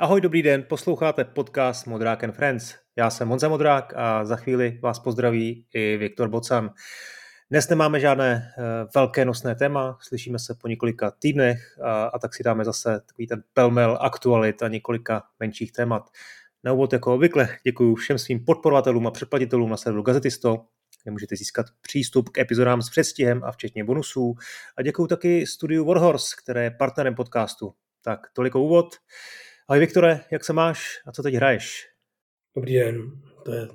Ahoj, dobrý den, posloucháte podcast Modrák and Friends. Já jsem Honza Modrák a za chvíli vás pozdraví i Viktor Bocan. Dnes nemáme žádné uh, velké nosné téma, slyšíme se po několika týdnech a, a tak si dáme zase takový ten pelmel aktualit a několika menších témat. Na úvod jako obvykle děkuji všem svým podporovatelům a předplatitelům na serveru Gazetisto, kde můžete získat přístup k epizodám s předstihem a včetně bonusů. A děkuji taky studiu Warhorse, které je partnerem podcastu. Tak toliko úvod. Ahoj Viktore, jak se máš a co teď hraješ? Dobrý den, to je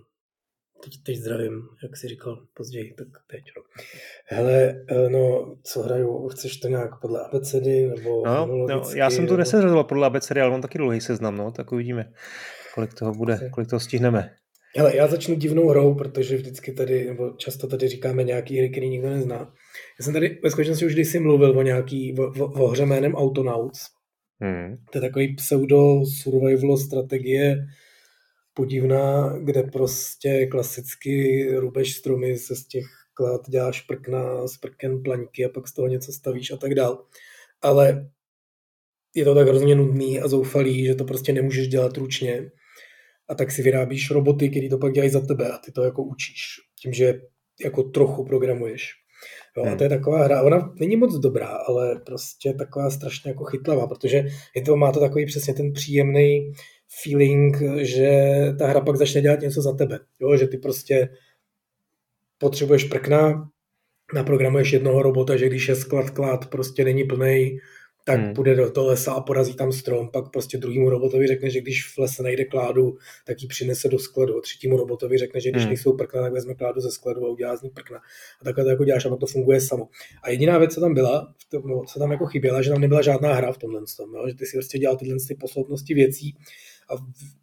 teď, teď zdravím, jak jsi říkal později, tak teď. No. Hele, eh, no, co hraju, chceš to nějak podle abecedy, nebo no, no, já jsem to nebo... neseřazoval podle abecedy, ale mám taky dlouhý seznam, no, tak uvidíme, kolik toho bude, kolik toho stihneme. Hele, já začnu divnou hrou, protože vždycky tady, nebo často tady říkáme nějaký hry, který nikdo nezná. Já jsem tady ve skutečnosti už kdysi mluvil o nějaký, o, o, o hře jménem Autonauts, Hmm. To je takový pseudo-survival strategie podivná, kde prostě klasicky rubeš stromy se z těch klad děláš prkna, z prken plaňky a pak z toho něco stavíš a tak dál. Ale je to tak hrozně nudný a zoufalý, že to prostě nemůžeš dělat ručně. A tak si vyrábíš roboty, který to pak dělají za tebe a ty to jako učíš. Tím, že jako trochu programuješ. Jo, hmm. a to je taková hra, ona není moc dobrá, ale prostě taková strašně jako chytlavá, protože je to, má to takový přesně ten příjemný feeling, že ta hra pak začne dělat něco za tebe. Jo, že ty prostě potřebuješ prkna, naprogramuješ jednoho robota, že když je sklad klad prostě není plný, tak hmm. půjde do toho lesa a porazí tam strom, pak prostě druhému robotovi řekne, že když v lese najde kládu, tak ji přinese do skladu. A třetímu robotovi řekne, že když hmm. nejsou prkna, tak vezme kládu ze skladu a udělá z ní prkna. A takhle to jako děláš a to funguje samo. A jediná věc, co tam byla, no, co tam jako chyběla, že tam nebyla žádná hra v tomhle tom, jo? že ty si prostě dělal tyhle ty posloupnosti věcí a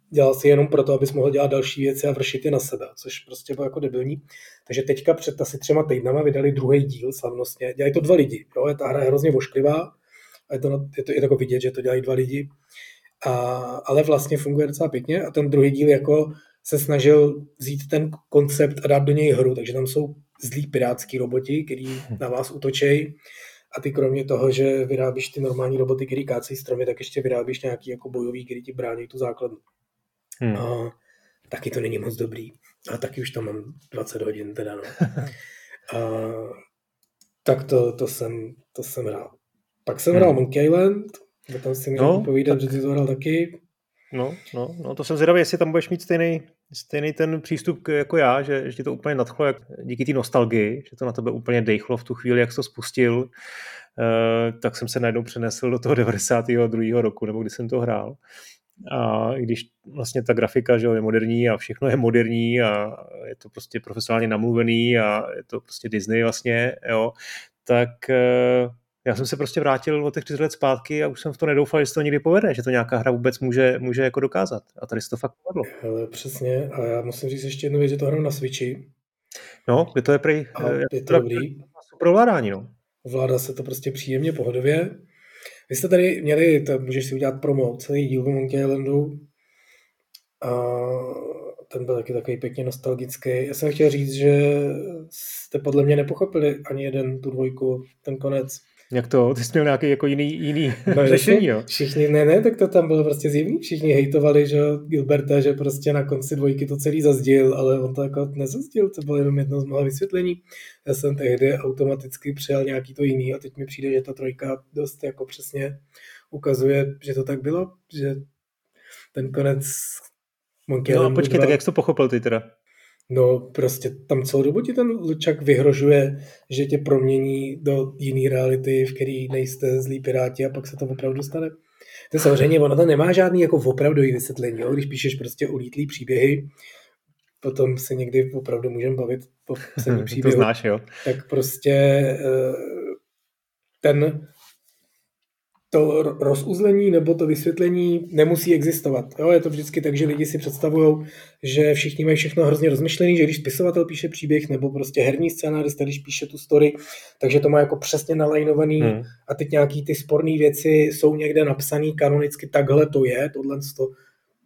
dělal si jenom proto, abys mohl dělat další věci a vršit je na sebe, což prostě bylo jako debilní. Takže teďka před asi třema týdnama vydali druhý díl slavnostně. Dělají to dva lidi. Jo? Ta hra je hrozně vošklivá, a je to, je to, je to jako vidět, že to dělají dva lidi. A, ale vlastně funguje docela pěkně a ten druhý díl jako se snažil vzít ten koncept a dát do něj hru, takže tam jsou zlí pirátský roboti, který na vás útočejí a ty kromě toho, že vyrábíš ty normální roboty, který kácejí stromy, tak ještě vyrábíš nějaký jako bojový, který ti brání tu základnu. Hmm. A taky to není moc dobrý. A taky už tam mám 20 hodin teda, no. A, tak to, to, jsem, to jsem rád. Pak jsem hrál hmm. Monkey Island, tam si můžu no, povídat, tak... že ty to hrál taky. No, no, no, to jsem zvědavý, jestli tam budeš mít stejný, stejný ten přístup jako já, že, že ti to úplně nadchlo jak díky té nostalgii, že to na tebe úplně dejchlo v tu chvíli, jak jsi to spustil, uh, tak jsem se najednou přenesl do toho 92. roku, nebo kdy jsem to hrál. A i když vlastně ta grafika že je moderní a všechno je moderní a je to prostě profesionálně namluvený a je to prostě Disney vlastně, jo, tak uh, já jsem se prostě vrátil o těch 30 let zpátky a už jsem v to nedoufal, že se to někdy povede, že to nějaká hra vůbec může, může jako dokázat. A tady se to fakt povedlo. Ale přesně. A já musím říct ještě jednu věc, že to hraju na Switchi. No, kde to je prý... A eh, je to dobrý. Super ovládání, no. Vládá se to prostě příjemně, pohodově. Vy jste tady měli, to můžeš si udělat promo, celý díl Monkey Islandu. A ten byl taky takový pěkně nostalgický. Já jsem chtěl říct, že jste podle mě nepochopili ani jeden tu dvojku, ten konec. Jak to? Ty jsi měl nějaký jako jiný, jiný no, řešení, jo? Všichni, ne, ne, tak to tam bylo prostě zjevný. Všichni hejtovali, že Gilberta, že prostě na konci dvojky to celý zazdil, ale on to jako nezazdil, to bylo jenom jedno z mnoha vysvětlení. Já jsem tehdy automaticky přijal nějaký to jiný a teď mi přijde, že ta trojka dost jako přesně ukazuje, že to tak bylo, že ten konec Monkey No a počkej, tak jak jsi to pochopil ty teda? No prostě tam celou dobu ti ten Lučak vyhrožuje, že tě promění do jiné reality, v který nejste zlí piráti a pak se to opravdu stane. To samozřejmě, ono to nemá žádný jako opravdový vysvětlení, jo? když píšeš prostě ulítlý příběhy, potom se někdy opravdu můžeme bavit po příběhu. to znáš, jo? Tak prostě eh, ten to rozuzlení nebo to vysvětlení nemusí existovat. Jo, je to vždycky tak, že lidi si představují, že všichni mají všechno hrozně rozmyšlený, že když spisovatel píše příběh nebo prostě herní scénárista, když píše tu story, takže to má jako přesně nalajnovaný hmm. a teď nějaký ty sporné věci jsou někde napsané kanonicky, takhle to je, tohle, to,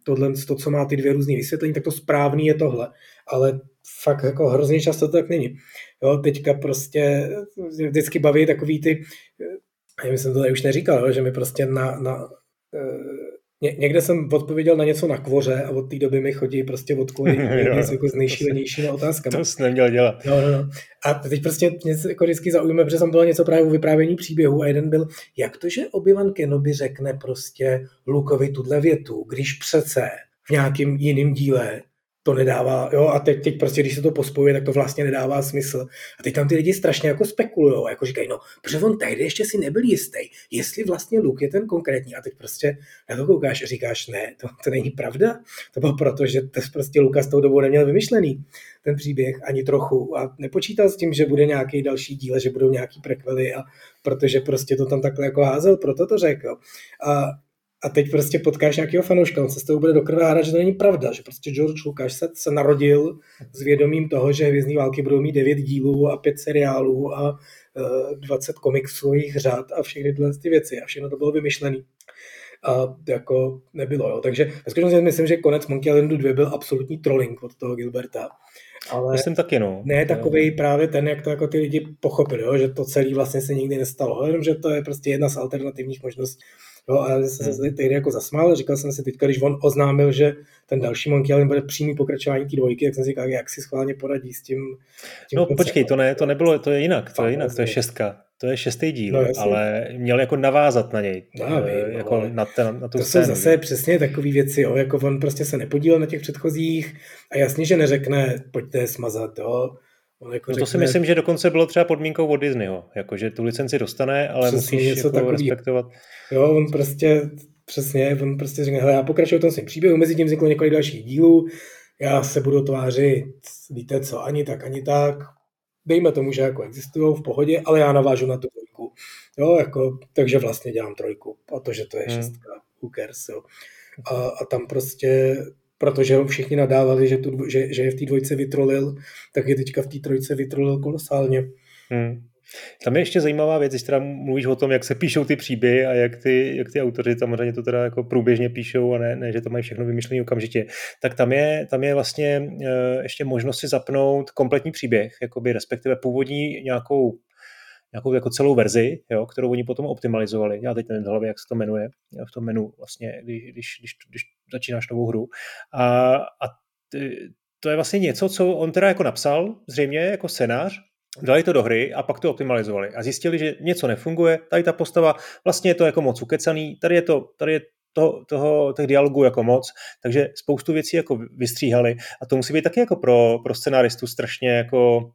tohle to, co má ty dvě různé vysvětlení, tak to správný je tohle. Ale fakt jako hrozně často to tak není. Jo, teďka prostě vždycky baví takový ty já jsem to tady už neříkal, že mi prostě na, na, eh, Ně, někde jsem odpověděl na něco na kvoře a od té doby mi chodí prostě odpovědi jako s nejšílenějšími otázkami. To jsi neměl dělat. No, no, no. A teď prostě mě jako vždycky zaujíme, protože tam bylo něco právě o vyprávění příběhu a jeden byl, jak to, že Obi-Wan Kenobi řekne prostě Lukovi tuhle větu, když přece v nějakým jiném díle to nedává, jo, a teď, teď prostě, když se to pospojuje, tak to vlastně nedává smysl. A teď tam ty lidi strašně jako spekulují, jako říkají, no, protože on tehdy ještě si nebyl jistý, jestli vlastně Luke je ten konkrétní. A teď prostě na to koukáš a říkáš, ne, to, to není pravda. To bylo proto, že to prostě Luka s tou dobou neměl vymyšlený ten příběh ani trochu a nepočítal s tím, že bude nějaký další díl, že budou nějaký prekvely a protože prostě to tam takhle jako házel, proto to řekl. A a teď prostě potkáš nějakého fanouška, on se s tebou bude do krve hádat, že to není pravda, že prostě George Lucas se, se narodil s vědomím toho, že Hvězdní války budou mít devět dílů a pět seriálů a uh, 20 komiksových řad a všechny tyhle ty věci a všechno to bylo vymyšlené. A jako nebylo, jo. Takže ve skutečnosti myslím, že konec Monkey Islandu 2 byl absolutní trolling od toho Gilberta. Ale Myslím taky, no. Ne takový právě ten, jak to jako ty lidi pochopili, jo, že to celé vlastně se nikdy nestalo. Jenom, že to je prostě jedna z alternativních možností Jo, a já jsem se hmm. tehdy jako zasmál, říkal jsem si teďka, když on oznámil, že ten další Monkey Island bude přímý pokračování té dvojky, jak jsem si říkal, jak si schválně poradí s tím. tím no počkej, to ne, to nebylo, to je jinak, to je jinak, to je šestka. To je šestý díl, no, ale měl jako navázat na něj. No, vím, eh, jako na, ten, na tu to scénu. jsou zase přesně takové věci, jo, jako on prostě se nepodílel na těch předchozích a jasně, že neřekne, pojďte je smazat, jo. On jako no to řekne, si myslím, že dokonce bylo třeba podmínkou od Disneyho, jako že tu licenci dostane, ale musíš něco jako takový. respektovat. Jo, on prostě, přesně, on prostě řekne, hele, já pokračuju v tom svým příběhu, mezi tím vzniklo několik dalších dílů, já se budu tvářit, víte co, ani tak, ani tak, dejme tomu, že jako existují v pohodě, ale já navážu na tu trojku. Jo, jako, takže vlastně dělám trojku, protože to je hmm. šestka, who cares, jo. A, a tam prostě protože ho všichni nadávali, že, tu, že, že je v té dvojce vytrolil, tak je teďka v té trojce vytrolil kolosálně. Hmm. Tam je ještě zajímavá věc, když teda mluvíš o tom, jak se píšou ty příběhy a jak ty, jak ty autoři samozřejmě to teda jako průběžně píšou a ne, ne že to mají všechno vymyšlené okamžitě, tak tam je, tam je vlastně uh, ještě možnost si zapnout kompletní příběh, jakoby respektive původní nějakou nějakou jako celou verzi, jo, kterou oni potom optimalizovali. Já teď nevím v hlavě, jak se to jmenuje, v tom menu vlastně, když, když, když, když začínáš novou hru. A, a to je vlastně něco, co on teda jako napsal, zřejmě jako scénář, dali to do hry a pak to optimalizovali a zjistili, že něco nefunguje, tady ta postava, vlastně je to jako moc ukecaný, tady je to, tady je to, toho, těch dialogů jako moc, takže spoustu věcí jako vystříhali a to musí být taky jako pro, pro scenaristu strašně jako,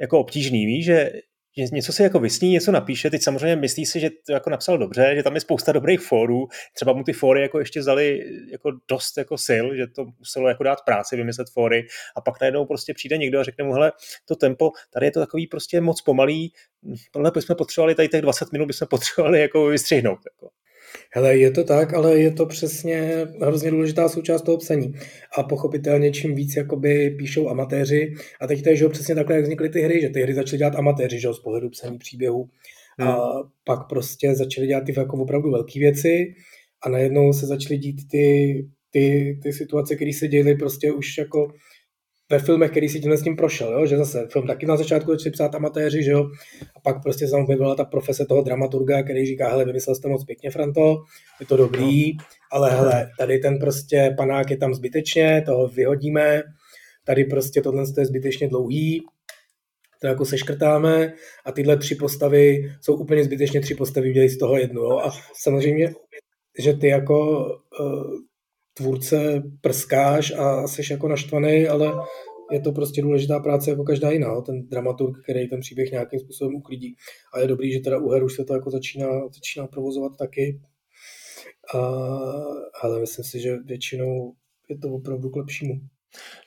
jako obtížný, víš, že že něco si jako vysní, něco napíše, teď samozřejmě myslí si, že to jako napsal dobře, že tam je spousta dobrých fórů, třeba mu ty fóry jako ještě vzali jako dost jako sil, že to muselo jako dát práci, vymyslet fóry a pak najednou prostě přijde někdo a řekne mu, hele, to tempo, tady je to takový prostě moc pomalý, tohle bychom potřebovali, tady těch 20 minut bychom potřebovali jako vystřihnout. Jako. Hele, je to tak, ale je to přesně hrozně důležitá součást toho psaní. A pochopitelně čím víc jakoby píšou amatéři, a teď to je, že přesně takhle, jak vznikly ty hry, že ty hry začaly dělat amatéři, že z pohledu psaní příběhů. Hmm. A pak prostě začaly dělat ty jako opravdu velké věci a najednou se začaly dít ty, ty, ty situace, které se děly prostě už jako ve filmech, který si tímhle s tím prošel, jo? že zase film taky na začátku začali psát amatéři, že jo? a pak prostě se byla ta profese toho dramaturga, který říká, hele, vymyslel jste moc pěkně, Franto, je to dobrý, ale hele, tady ten prostě panák je tam zbytečně, toho vyhodíme, tady prostě tohle je zbytečně dlouhý, to jako seškrtáme a tyhle tři postavy jsou úplně zbytečně tři postavy, udělej z toho jednu. Jo? A samozřejmě, že ty jako uh, tvůrce prskáš a jsi jako naštvaný, ale je to prostě důležitá práce jako každá jiná, ten dramaturg, který ten příběh nějakým způsobem uklidí. A je dobrý, že teda u her už se to jako začíná, začíná provozovat taky. A, ale myslím si, že většinou je to opravdu k lepšímu.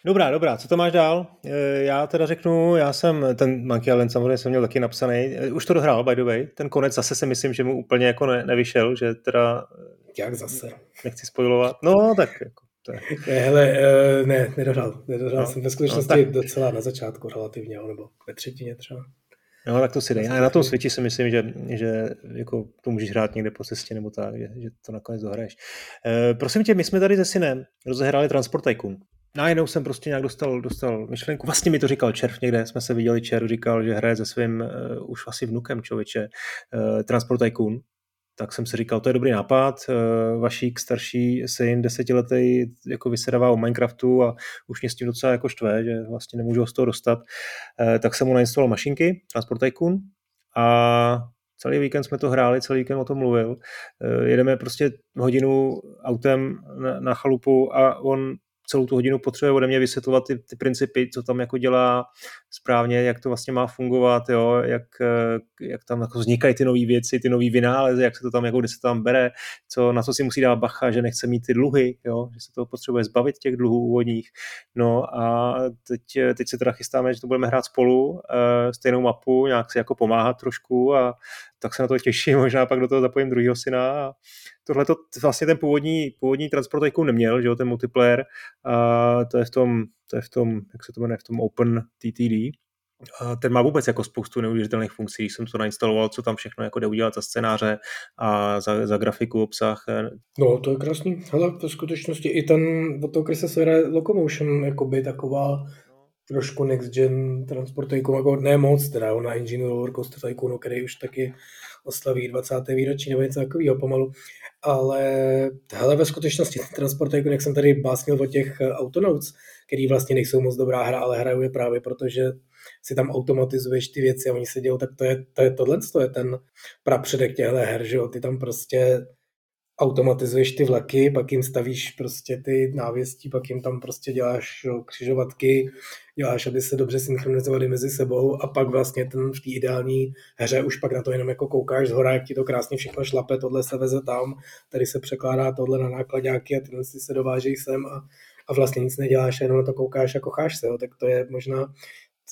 Dobrá, dobrá, co to máš dál? E, já teda řeknu, já jsem, ten Monkey Island samozřejmě jsem měl taky napsaný, e, už to dohrál, by the way, ten konec zase si myslím, že mu úplně jako ne, nevyšel, že teda... Jak zase? Nechci spojovat, no tak jako to je. Ne, hele, ne, nedohrál, nedohrál no, jsem ve skutečnosti no, tak... docela na začátku relativně, nebo ve třetině třeba. No, tak to si dej. A na tom světě si myslím, že, že jako to můžeš hrát někde po cestě nebo tak, že, že to nakonec dohraješ. E, prosím tě, my jsme tady se synem rozehráli Transport Tycoon najednou jsem prostě nějak dostal, dostal myšlenku, vlastně mi to říkal Červ někde, jsme se viděli, Červ říkal, že hraje se svým uh, už asi vnukem člověče uh, Transport Tycoon, tak jsem si říkal, to je dobrý nápad, eh, Vašík starší syn, desetiletý, jako vysedává o Minecraftu a už mě s tím docela jako štve, že vlastně nemůžu ho z toho dostat, eh, tak jsem mu nainstaloval mašinky, Transport Tycoon a celý víkend jsme to hráli, celý víkend o tom mluvil. Jedeme prostě hodinu autem na, na chalupu a on celou tu hodinu potřebuje ode mě vysvětlovat ty, ty principy, co tam jako dělá správně, jak to vlastně má fungovat, jo, jak, eh, jak tam jako vznikají ty nové věci, ty nové vynálezy, jak se to tam, jako, kde se tam bere, co, na co si musí dát bacha, že nechce mít ty dluhy, jo, že se to potřebuje zbavit těch dluhů úvodních. No a teď, teď se teda chystáme, že to budeme hrát spolu, e, stejnou mapu, nějak si jako pomáhat trošku a tak se na to těším, možná pak do toho zapojím druhého syna a tohle to vlastně ten původní, původní transport neměl, že jo, ten multiplayer, a to je v tom, to je v tom, jak se to jmenuje, v tom Open TTD, ten má vůbec jako spoustu neuvěřitelných funkcí, když jsem to nainstaloval, co tam všechno jako jde udělat za scénáře a za, za grafiku, obsah. No, to je krásný. Hele, v skutečnosti i ten od toho Chrisa Sera Locomotion jakoby taková trošku next gen transport tycoon, jako ne moc, teda na Engine Roller Coaster Tycoonu, který už taky oslaví 20. výročí nebo něco takového pomalu. Ale hele, ve skutečnosti transport tycoon, jak jsem tady básnil o těch Autonauts, který vlastně nejsou moc dobrá hra, ale hrajou je právě protože si tam automatizuješ ty věci a oni se dějou, tak to je, to je tohle, to je ten prapředek těchto her, že jo, ty tam prostě automatizuješ ty vlaky, pak jim stavíš prostě ty návěstí, pak jim tam prostě děláš jo, křižovatky, děláš, aby se dobře synchronizovali mezi sebou a pak vlastně ten v té ideální hře už pak na to jenom jako koukáš z hora, jak ti to krásně všechno šlape, tohle se veze tam, tady se překládá tohle na nákladáky a tyhle si se dovážejí sem a, a vlastně nic neděláš, jenom na to koukáš a kocháš se, jo. tak to je možná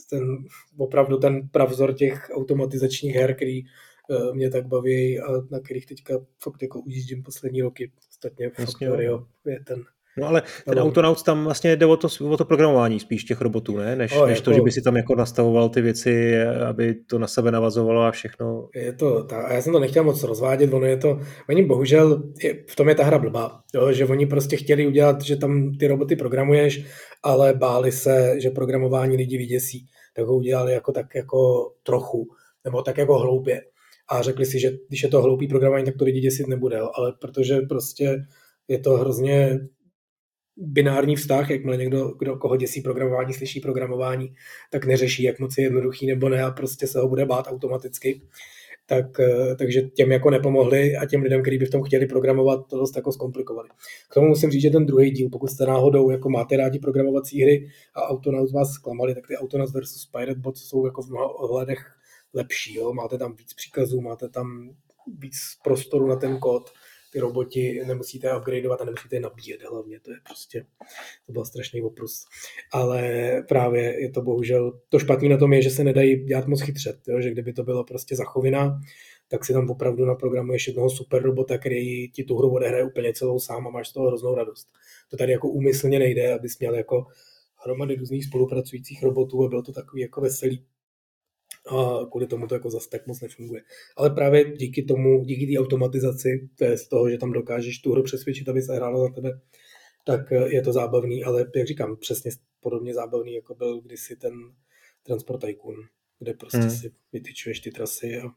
ten, opravdu ten pravzor těch automatizačních her, který uh, mě tak baví a na kterých teďka fakt jako ujíždím poslední roky. Ostatně Factorio je ten No ale ten Autonauts tam vlastně jde o to, o to programování spíš těch robotů, ne? Než, o, než jako, to, že by si tam jako nastavoval ty věci, aby to na sebe navazovalo a všechno. Je to, ta, a já jsem to nechtěl moc rozvádět, ono je to, oni bohužel, je, v tom je ta hra blbá, jo, že oni prostě chtěli udělat, že tam ty roboty programuješ, ale báli se, že programování lidi vyděsí, tak ho udělali jako tak jako trochu, nebo tak jako hloupě. A řekli si, že když je to hloupý programování, tak to lidi děsit nebude, ale protože prostě je to hrozně binární vztah, jakmile někdo, kdo koho děsí programování, slyší programování, tak neřeší, jak moc je jednoduchý nebo ne a prostě se ho bude bát automaticky. Tak, eh, takže těm jako nepomohli a těm lidem, kteří by v tom chtěli programovat, to dost jako zkomplikovali. K tomu musím říct, že ten druhý díl, pokud jste náhodou jako máte rádi programovací hry a Autonauts vás zklamali, tak ty Autonauts versus Pirate Bot jsou jako v mnoha ohledech lepší. Jo? Máte tam víc příkazů, máte tam víc prostoru na ten kód ty roboti nemusíte upgradeovat a nemusíte je nabíjet hlavně, to je prostě, to byl strašný oprus. Ale právě je to bohužel, to špatný na tom je, že se nedají dělat moc chytře, jo? že kdyby to bylo prostě zachovina, tak si tam opravdu naprogramuješ jednoho super robota, který ti tu hru odehraje úplně celou sám a máš z toho hroznou radost. To tady jako úmyslně nejde, abys měl jako hromady různých spolupracujících robotů a bylo to takový jako veselý a kvůli tomu to jako zase tak moc nefunguje. Ale právě díky tomu, díky té automatizaci, to je z toho, že tam dokážeš tu hru přesvědčit, aby se hrála za tebe, tak eh, je to zábavný, ale jak říkám, přesně podobně zábavný, jako byl kdysi ten Transport Tycoon, kde prostě hmm. si vytyčuješ ty trasy a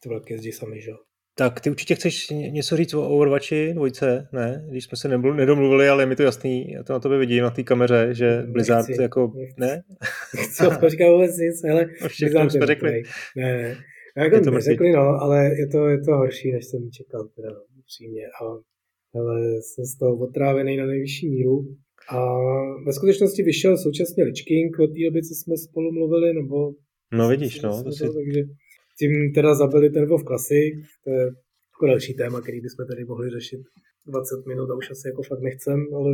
ty vlaky jezdí sami, že jo. Tak ty určitě chceš něco říct o Overwatchi dvojce, ne? Když jsme se nedomluvili, ale je mi to jasný, já to na tobě vidím na té kameře, že Blizzard nechci, jako, ne? Co, to říká vůbec nic, ale Blizzard jsme řekli. Ne, ne. Jako to neřekli, no, ale je to, je to horší, než jsem čekal, teda upřímně. A, ale jsem z toho otrávený na nejvyšší míru. A ve skutečnosti vyšel současně Lich King od té doby, co jsme spolu mluvili, nebo... No vidíš, no. To si... takže tím teda zabili ten WoW Classic, to je jako další téma, který bychom tady mohli řešit 20 minut a už asi jako fakt nechcem, ale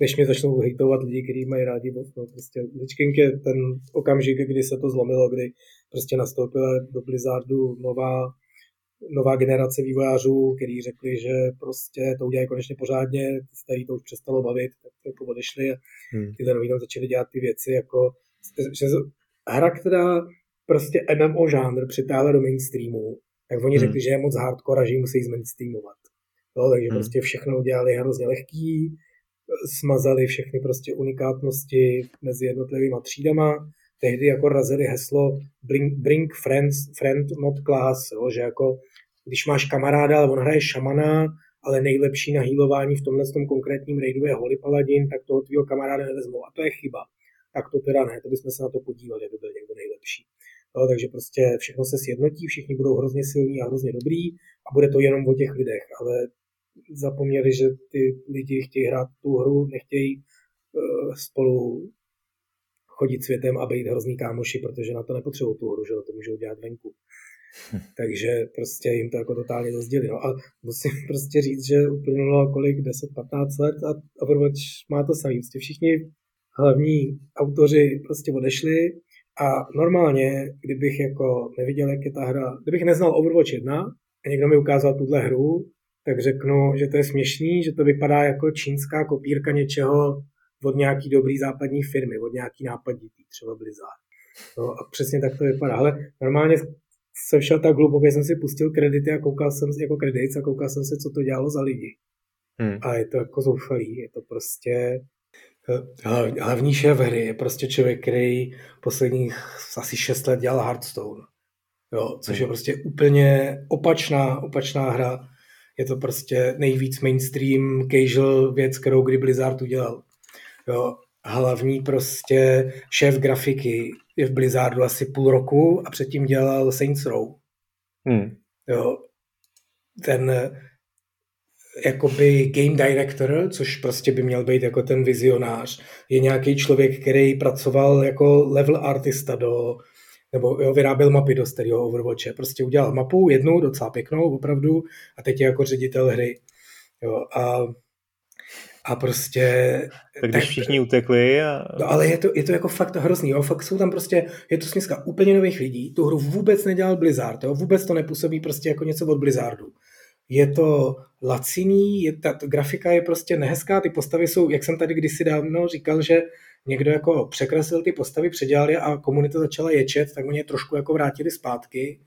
než mě začnou hejtovat lidi, kteří mají rádi WoW, no prostě Lich je ten okamžik, kdy se to zlomilo, kdy prostě nastoupila do Blizzardu nová nová generace vývojářů, kteří řekli, že prostě to udělají konečně pořádně, starý to už přestalo bavit, tak to jako odešli a hmm. ty noví tam začali dělat ty věci jako, že hra, která prostě MMO žánr přitáhla do mainstreamu, tak oni hmm. řekli, že je moc hardcore a že ji musí zmainstreamovat. Jo, takže hmm. prostě všechno udělali hrozně lehký, smazali všechny prostě unikátnosti mezi jednotlivými třídama, tehdy jako razili heslo bring, bring friends, friend not class, jo, že jako když máš kamaráda, ale on hraje šamana, ale nejlepší na hýlování v tomhle tom konkrétním raidu je Holy Paladin, tak toho tvýho kamaráda nevezmou. A to je chyba. Tak to teda ne, to bychom se na to podívali, aby byl někdo nejlepší. No, takže prostě všechno se sjednotí, všichni budou hrozně silní a hrozně dobrý a bude to jenom o těch lidech, ale zapomněli, že ty lidi chtějí hrát tu hru, nechtějí uh, spolu chodit světem a být hrozný kámoši, protože na to nepotřebují tu hru, že to můžou dělat venku. Takže prostě jim to jako totálně rozdělí. No a musím prostě říct, že uplynulo kolik, 10-15 let a Overwatch má to samý. Prostě všichni hlavní autoři prostě odešli a normálně, kdybych jako neviděl, jak je ta hra, kdybych neznal Overwatch 1 a někdo mi ukázal tuhle hru, tak řeknu, že to je směšný, že to vypadá jako čínská kopírka něčeho od nějaký dobrý západní firmy, od nějaký nápaditý, třeba Blizzard. No a přesně tak to vypadá. Ale normálně jsem šel tak hluboko, jsem si pustil kredity a koukal jsem jako kredit a koukal jsem se, co to dělalo za lidi. Hmm. A je to jako zoufalý, je to prostě hlavní šéf hry je prostě člověk, který posledních asi 6 let dělal Hearthstone. Jo, což je hmm. prostě úplně opačná, opačná hra. Je to prostě nejvíc mainstream casual věc, kterou kdy Blizzard udělal. Jo, hlavní prostě šéf grafiky je v Blizzardu asi půl roku a předtím dělal Saints Row. Hmm. Jo, ten jakoby game director, což prostě by měl být jako ten vizionář, je nějaký člověk, který pracoval jako level artista do, nebo jo, vyráběl mapy do starého Overwatche. Prostě udělal mapu, jednu, docela pěknou, opravdu, a teď je jako ředitel hry. Jo, a a prostě... Tak když tak, všichni utekli a... No ale je to, je to jako fakt hrozný, jo? fakt jsou tam prostě, je to směska úplně nových lidí, tu hru vůbec nedělal Blizzard, jo? vůbec to nepůsobí prostě jako něco od Blizzardu. Je to laciný, je, ta, ta grafika je prostě nehezká, ty postavy jsou, jak jsem tady kdysi dávno říkal, že někdo jako překreslil ty postavy, předělal je a komunita začala ječet, tak oni je trošku jako vrátili zpátky,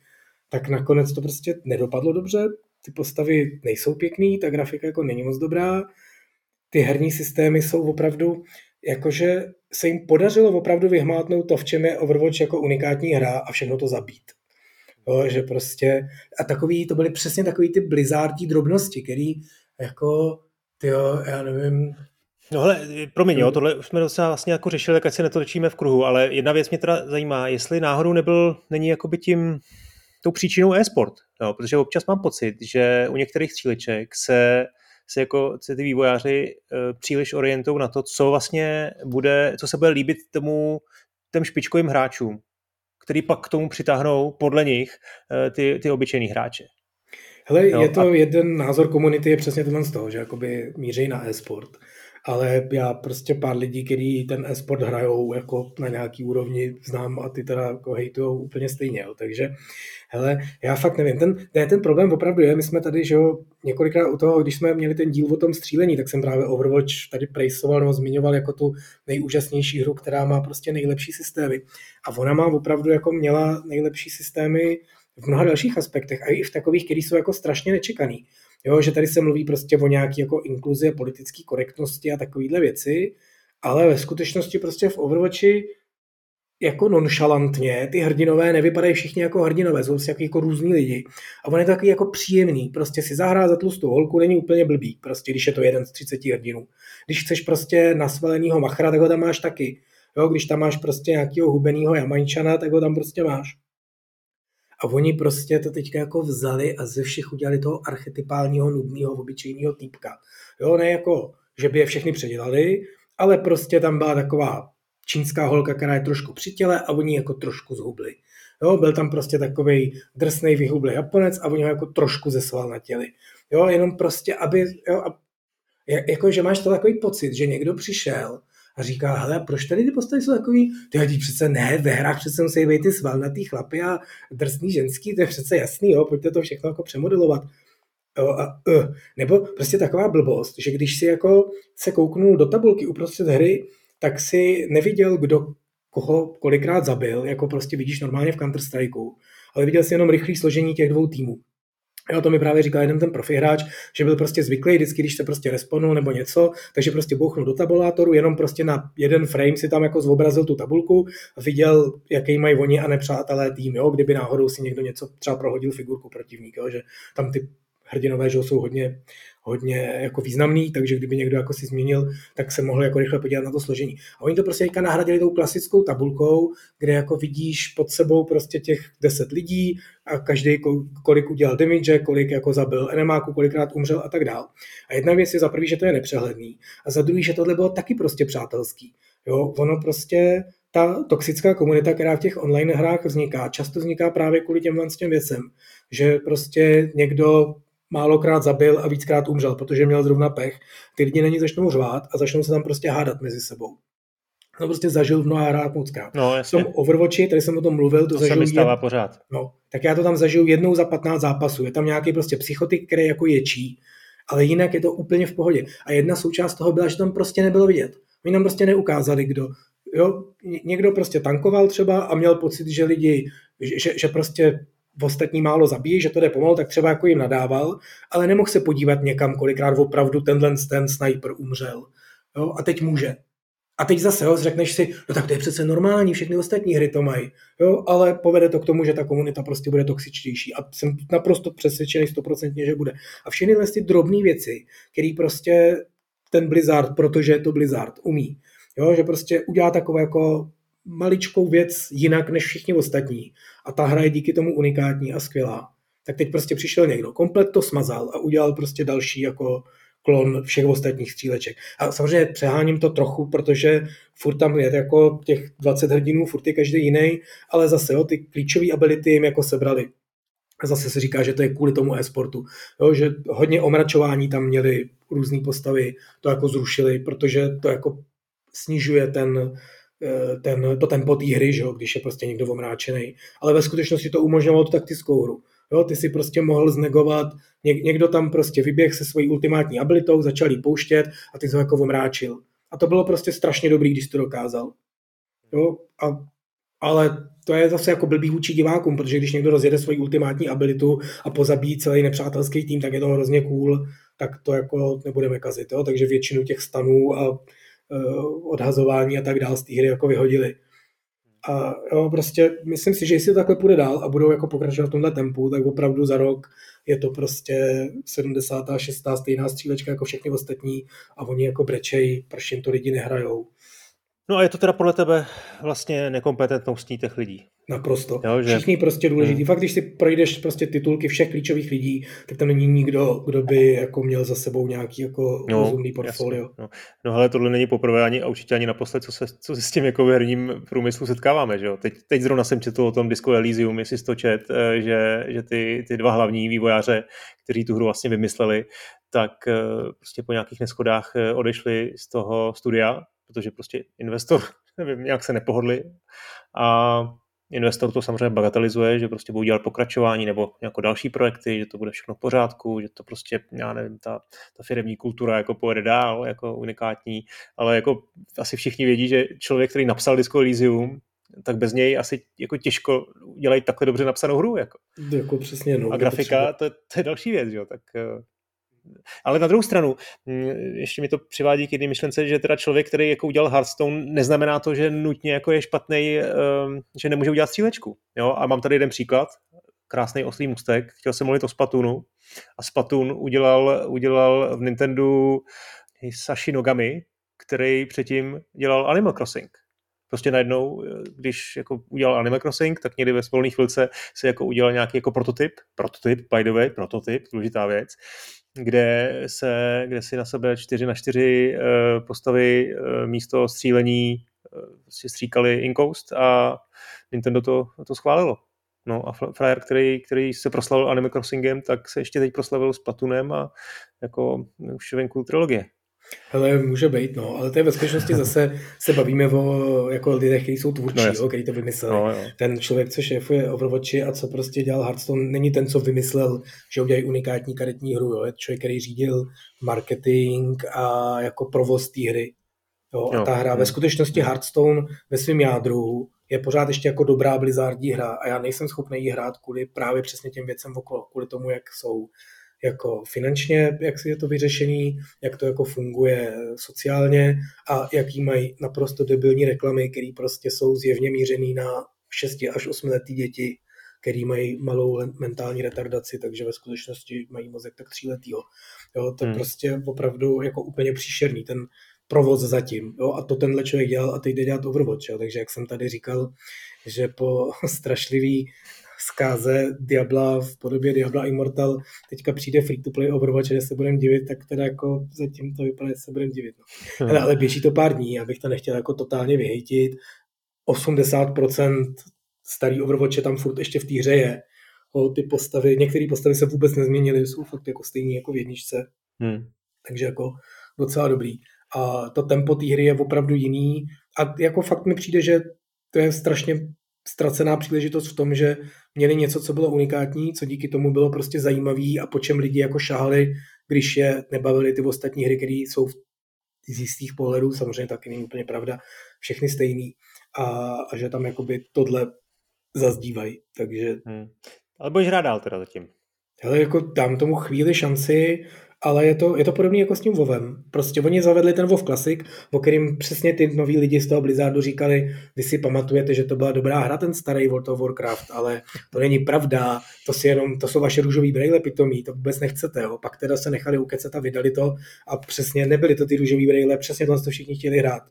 tak nakonec to prostě nedopadlo dobře, ty postavy nejsou pěkný, ta grafika jako není moc dobrá, ty herní systémy jsou opravdu, jakože se jim podařilo opravdu vyhmátnout to, v čem je Overwatch jako unikátní hra a všechno to zabít. Jo, že prostě, a takový, to byly přesně takový ty blizzardí drobnosti, který jako, jo, já nevím, No hele, promiň, jo, tohle už jsme docela vlastně jako řešili, tak se netočíme v kruhu, ale jedna věc mě teda zajímá, jestli náhodou nebyl, není jakoby tím, tou příčinou e-sport, jo, protože občas mám pocit, že u některých stříleček se se jako se ty vývojáři uh, příliš orientují na to, co vlastně bude, co se bude líbit tomu těm špičkovým hráčům, který pak k tomu přitáhnou podle nich uh, ty, ty obyčejný hráče. Hele, no, je to a... jeden názor komunity, je přesně ten z toho, že jakoby míří na e-sport ale já prostě pár lidí, kteří ten e-sport hrajou jako na nějaký úrovni znám a ty teda jako hejtujou úplně stejně, jo. takže hele, já fakt nevím, ten, ne, ten problém opravdu je, my jsme tady, že jo, několikrát u toho, když jsme měli ten díl o tom střílení, tak jsem právě Overwatch tady prejsoval nebo zmiňoval jako tu nejúžasnější hru, která má prostě nejlepší systémy a ona má opravdu jako měla nejlepší systémy v mnoha dalších aspektech a i v takových, které jsou jako strašně nečekaný. Jo, že tady se mluví prostě o nějaké jako inkluzi politické korektnosti a takovéhle věci, ale ve skutečnosti prostě v Overwatchi jako nonšalantně, ty hrdinové nevypadají všichni jako hrdinové, jsou si jako různí lidi. A on je takový jako příjemný, prostě si zahrá za tlustou holku, není úplně blbý, prostě když je to jeden z 30 hrdinů. Když chceš prostě nasvalenýho machra, tak ho tam máš taky. Jo, když tam máš prostě nějakého hubenýho jamajčana, tak ho tam prostě máš. A oni prostě to teďka jako vzali a ze všech udělali toho archetypálního, nudného, obyčejného týpka. Jo, ne jako, že by je všechny předělali, ale prostě tam byla taková čínská holka, která je trošku při těle a oni jako trošku zhubli. Jo, byl tam prostě takový drsný vyhublý Japonec a oni ho jako trošku zesval na těli. Jo, jenom prostě, aby, jo, a, jako, že máš to takový pocit, že někdo přišel a říká, hele, proč tady ty postavy jsou takový, ty hodí přece ne, ve hrách přece musí být ty svalnatý chlapy a drsný ženský, to je přece jasný, jo, pojďte to všechno jako přemodelovat. Jo, a, uh, nebo prostě taková blbost, že když si jako se kouknul do tabulky uprostřed hry, tak si neviděl, kdo koho kolikrát zabil, jako prostě vidíš normálně v Counter-Strikeu, ale viděl si jenom rychlé složení těch dvou týmů. Jo, to mi právě říkal jeden ten profi hráč, že byl prostě zvyklý vždycky, když se prostě responul nebo něco, takže prostě bouchnul do tabulátoru, jenom prostě na jeden frame si tam jako zobrazil tu tabulku a viděl, jaký mají oni a nepřátelé tým, jo, kdyby náhodou si někdo něco třeba prohodil figurku protivník, jo, že tam ty hrdinové že jsou hodně, hodně jako významný, takže kdyby někdo jako si změnil, tak se mohl jako rychle podívat na to složení. A oni to prostě teďka nahradili tou klasickou tabulkou, kde jako vidíš pod sebou prostě těch deset lidí a každý kolik udělal damage, kolik jako zabil enemáku, kolikrát umřel a tak dál. A jedna věc je za prvý, že to je nepřehledný a za druhý, že tohle bylo taky prostě přátelský. Jo, ono prostě ta toxická komunita, která v těch online hrách vzniká, často vzniká právě kvůli těm těm věcem, že prostě někdo málokrát zabil a víckrát umřel, protože měl zrovna pech. Ty lidi na ní začnou řvát a začnou se tam prostě hádat mezi sebou. To prostě zažil v mnoha hrách moc krát. No, jasně. V tom Overwatchi, tady jsem o tom mluvil, to, to zažil se mi stává jed... pořád. No, tak já to tam zažiju jednou za 15 zápasů. Je tam nějaký prostě psychotik, který jako ječí, ale jinak je to úplně v pohodě. A jedna součást toho byla, že tam prostě nebylo vidět. Oni nám prostě neukázali, kdo. Jo, někdo prostě tankoval třeba a měl pocit, že lidi, že, že prostě v ostatní málo zabíjí, že to jde pomalu, tak třeba jako jim nadával, ale nemohl se podívat někam, kolikrát opravdu tenhle ten sniper umřel. Jo? A teď může. A teď zase jo, řekneš si, no tak to je přece normální, všechny ostatní hry to mají, jo, ale povede to k tomu, že ta komunita prostě bude toxičtější a jsem naprosto přesvědčený stoprocentně, že bude. A všechny ty drobné věci, které prostě ten Blizzard, protože je to Blizzard, umí, jo, že prostě udělá takové jako maličkou věc jinak než všichni ostatní a ta hra je díky tomu unikátní a skvělá. Tak teď prostě přišel někdo, komplet to smazal a udělal prostě další jako klon všech ostatních stříleček. A samozřejmě přeháním to trochu, protože furt tam je jako těch 20 hrdinů, furt je každý jiný, ale zase jo, ty klíčové ability jim jako sebrali. A zase se říká, že to je kvůli tomu e-sportu. Jo, že hodně omračování tam měli různé postavy, to jako zrušili, protože to jako snižuje ten, ten, to tempo té hry, že jo, když je prostě někdo omráčený. Ale ve skutečnosti to umožňovalo tu taktickou hru. Jo, ty si prostě mohl znegovat, něk, někdo tam prostě vyběh se svojí ultimátní abilitou, začal jí pouštět a ty to jako omráčil. A to bylo prostě strašně dobrý, když to dokázal. Jo, a, ale to je zase jako blbý vůči divákům, protože když někdo rozjede svoji ultimátní abilitu a pozabíjí celý nepřátelský tým, tak je to hrozně cool, tak to jako nebudeme kazit. Jo? Takže většinu těch stanů a Eh, odhazování a tak dál z té hry jako vyhodili. A jo, prostě myslím si, že jestli to takhle půjde dál a budou jako pokračovat v tomhle tempu, tak opravdu za rok je to prostě 76. stejná střílečka jako všechny ostatní a oni jako brečej, proč jim to lidi nehrajou. No a je to teda podle tebe vlastně nekompetentností těch lidí? Naprosto. Jo, že... Všichni prostě důležitý. Hmm. Fakt, když si projdeš prostě titulky všech klíčových lidí, tak tam není nikdo, kdo by jako měl za sebou nějaký jako no, rozumný portfolio. Jasně, no. no ale tohle není poprvé ani a určitě ani naposled, co se, co se s tím jako v herním průmyslu setkáváme. Že jo? Teď, teď zrovna jsem četl o tom Disco Elysium, jestli to čet, eh, že, že ty, ty dva hlavní vývojáře, kteří tu hru vlastně vymysleli, tak eh, prostě po nějakých neschodách eh, odešli z toho studia, protože prostě investor, nevím, nějak se nepohodli a investor to samozřejmě bagatelizuje, že prostě budou dělat pokračování nebo jako další projekty, že to bude všechno v pořádku, že to prostě, já nevím, ta, ta firmní kultura jako pojede dál, jako unikátní, ale jako asi všichni vědí, že člověk, který napsal Disco Elysium, tak bez něj asi jako těžko dělají takhle dobře napsanou hru. Jako. Jako přesně, no. A grafika, to, to je další věc, jo, tak eh, ale na druhou stranu, mm, ještě mi to přivádí k jedné myšlence, že teda člověk, který jako udělal Hearthstone, neznamená to, že nutně jako je špatný, ehm, že nemůže udělat střílečku. Jo? A mám tady jeden příklad, krásný oslý mustek, chtěl jsem mluvit o Spatoonu a Spatoon udělal, udělal v Nintendo Sashi Nogami, který předtím dělal Animal Crossing. Prostě najednou, když jako udělal Animal Crossing, tak někdy ve volné chvilce se jako udělal nějaký jako prototyp, prototyp, by the way, prototyp, důležitá věc, kde, se, kde si na sebe 4 na 4 eh, postavy eh, místo střílení eh, si stříkali Incoast a Nintendo to, to schválilo. No a Fryer, který, který se proslavil Animal Crossingem, tak se ještě teď proslavil s Platunem a jako už venku trilogie. Hele, může být, no, ale to je ve skutečnosti zase se bavíme o jako lidech, kteří jsou tvůrčí, no, jo, který to vymysleli. No, ten člověk, co šéfuje Overwatchi a co prostě dělal Hearthstone, není ten, co vymyslel, že udělají unikátní karetní hru, jo. je člověk, který řídil marketing a jako provoz té hry. Jo, a ta hra ve skutečnosti Hearthstone ve svém jádru je pořád ještě jako dobrá Blizzardí hra a já nejsem schopný ji hrát kvůli právě přesně těm věcem okolo, kvůli tomu, jak jsou jako finančně, jak je to vyřešený, jak to jako funguje sociálně a jaký mají naprosto debilní reklamy, které prostě jsou zjevně mířený na 6 až 8 letý děti, který mají malou mentální retardaci, takže ve skutečnosti mají mozek tak tříletýho. Jo, to je hmm. prostě opravdu jako úplně příšerný, ten provoz zatím. Jo, a to tenhle člověk dělal a teď jde dělat Overwatch. Jo, takže jak jsem tady říkal, že po strašlivý zkáze Diabla v podobě Diabla Immortal teďka přijde free-to-play Overwatch, že se budeme divit, tak teda jako zatím to vypadá, že se budeme divit. No. Hmm. Ale, ale běží to pár dní, abych to nechtěl jako totálně vyhejtit. 80% starý Overwatch tam furt ještě v té hře je. O, ty postavy, některé postavy se vůbec nezměnily, jsou fakt jako stejný jako v jedničce. Hmm. Takže jako docela dobrý. A to tempo té hry je opravdu jiný. A jako fakt mi přijde, že to je strašně ztracená příležitost v tom, že měli něco, co bylo unikátní, co díky tomu bylo prostě zajímavý a po čem lidi jako šáhli, když je nebavili ty ostatní hry, které jsou z jistých pohledů, samozřejmě taky není úplně pravda, všechny stejný a, a že tam jakoby tohle zazdívají, takže... Hmm. Ale budeš hrát dál teda zatím. Hele, jako dám tomu chvíli šanci, ale je to, je to podobné jako s tím Vovem. Prostě oni zavedli ten Vov Classic, o kterým přesně ty noví lidi z toho Blizzardu říkali, vy si pamatujete, že to byla dobrá hra, ten starý World of Warcraft, ale to není pravda, to, si jenom, to jsou vaše růžový brejle pitomí, to vůbec nechcete. Jo. Pak teda se nechali ukecat a vydali to a přesně nebyly to ty růžový brejle, přesně to, to všichni chtěli hrát.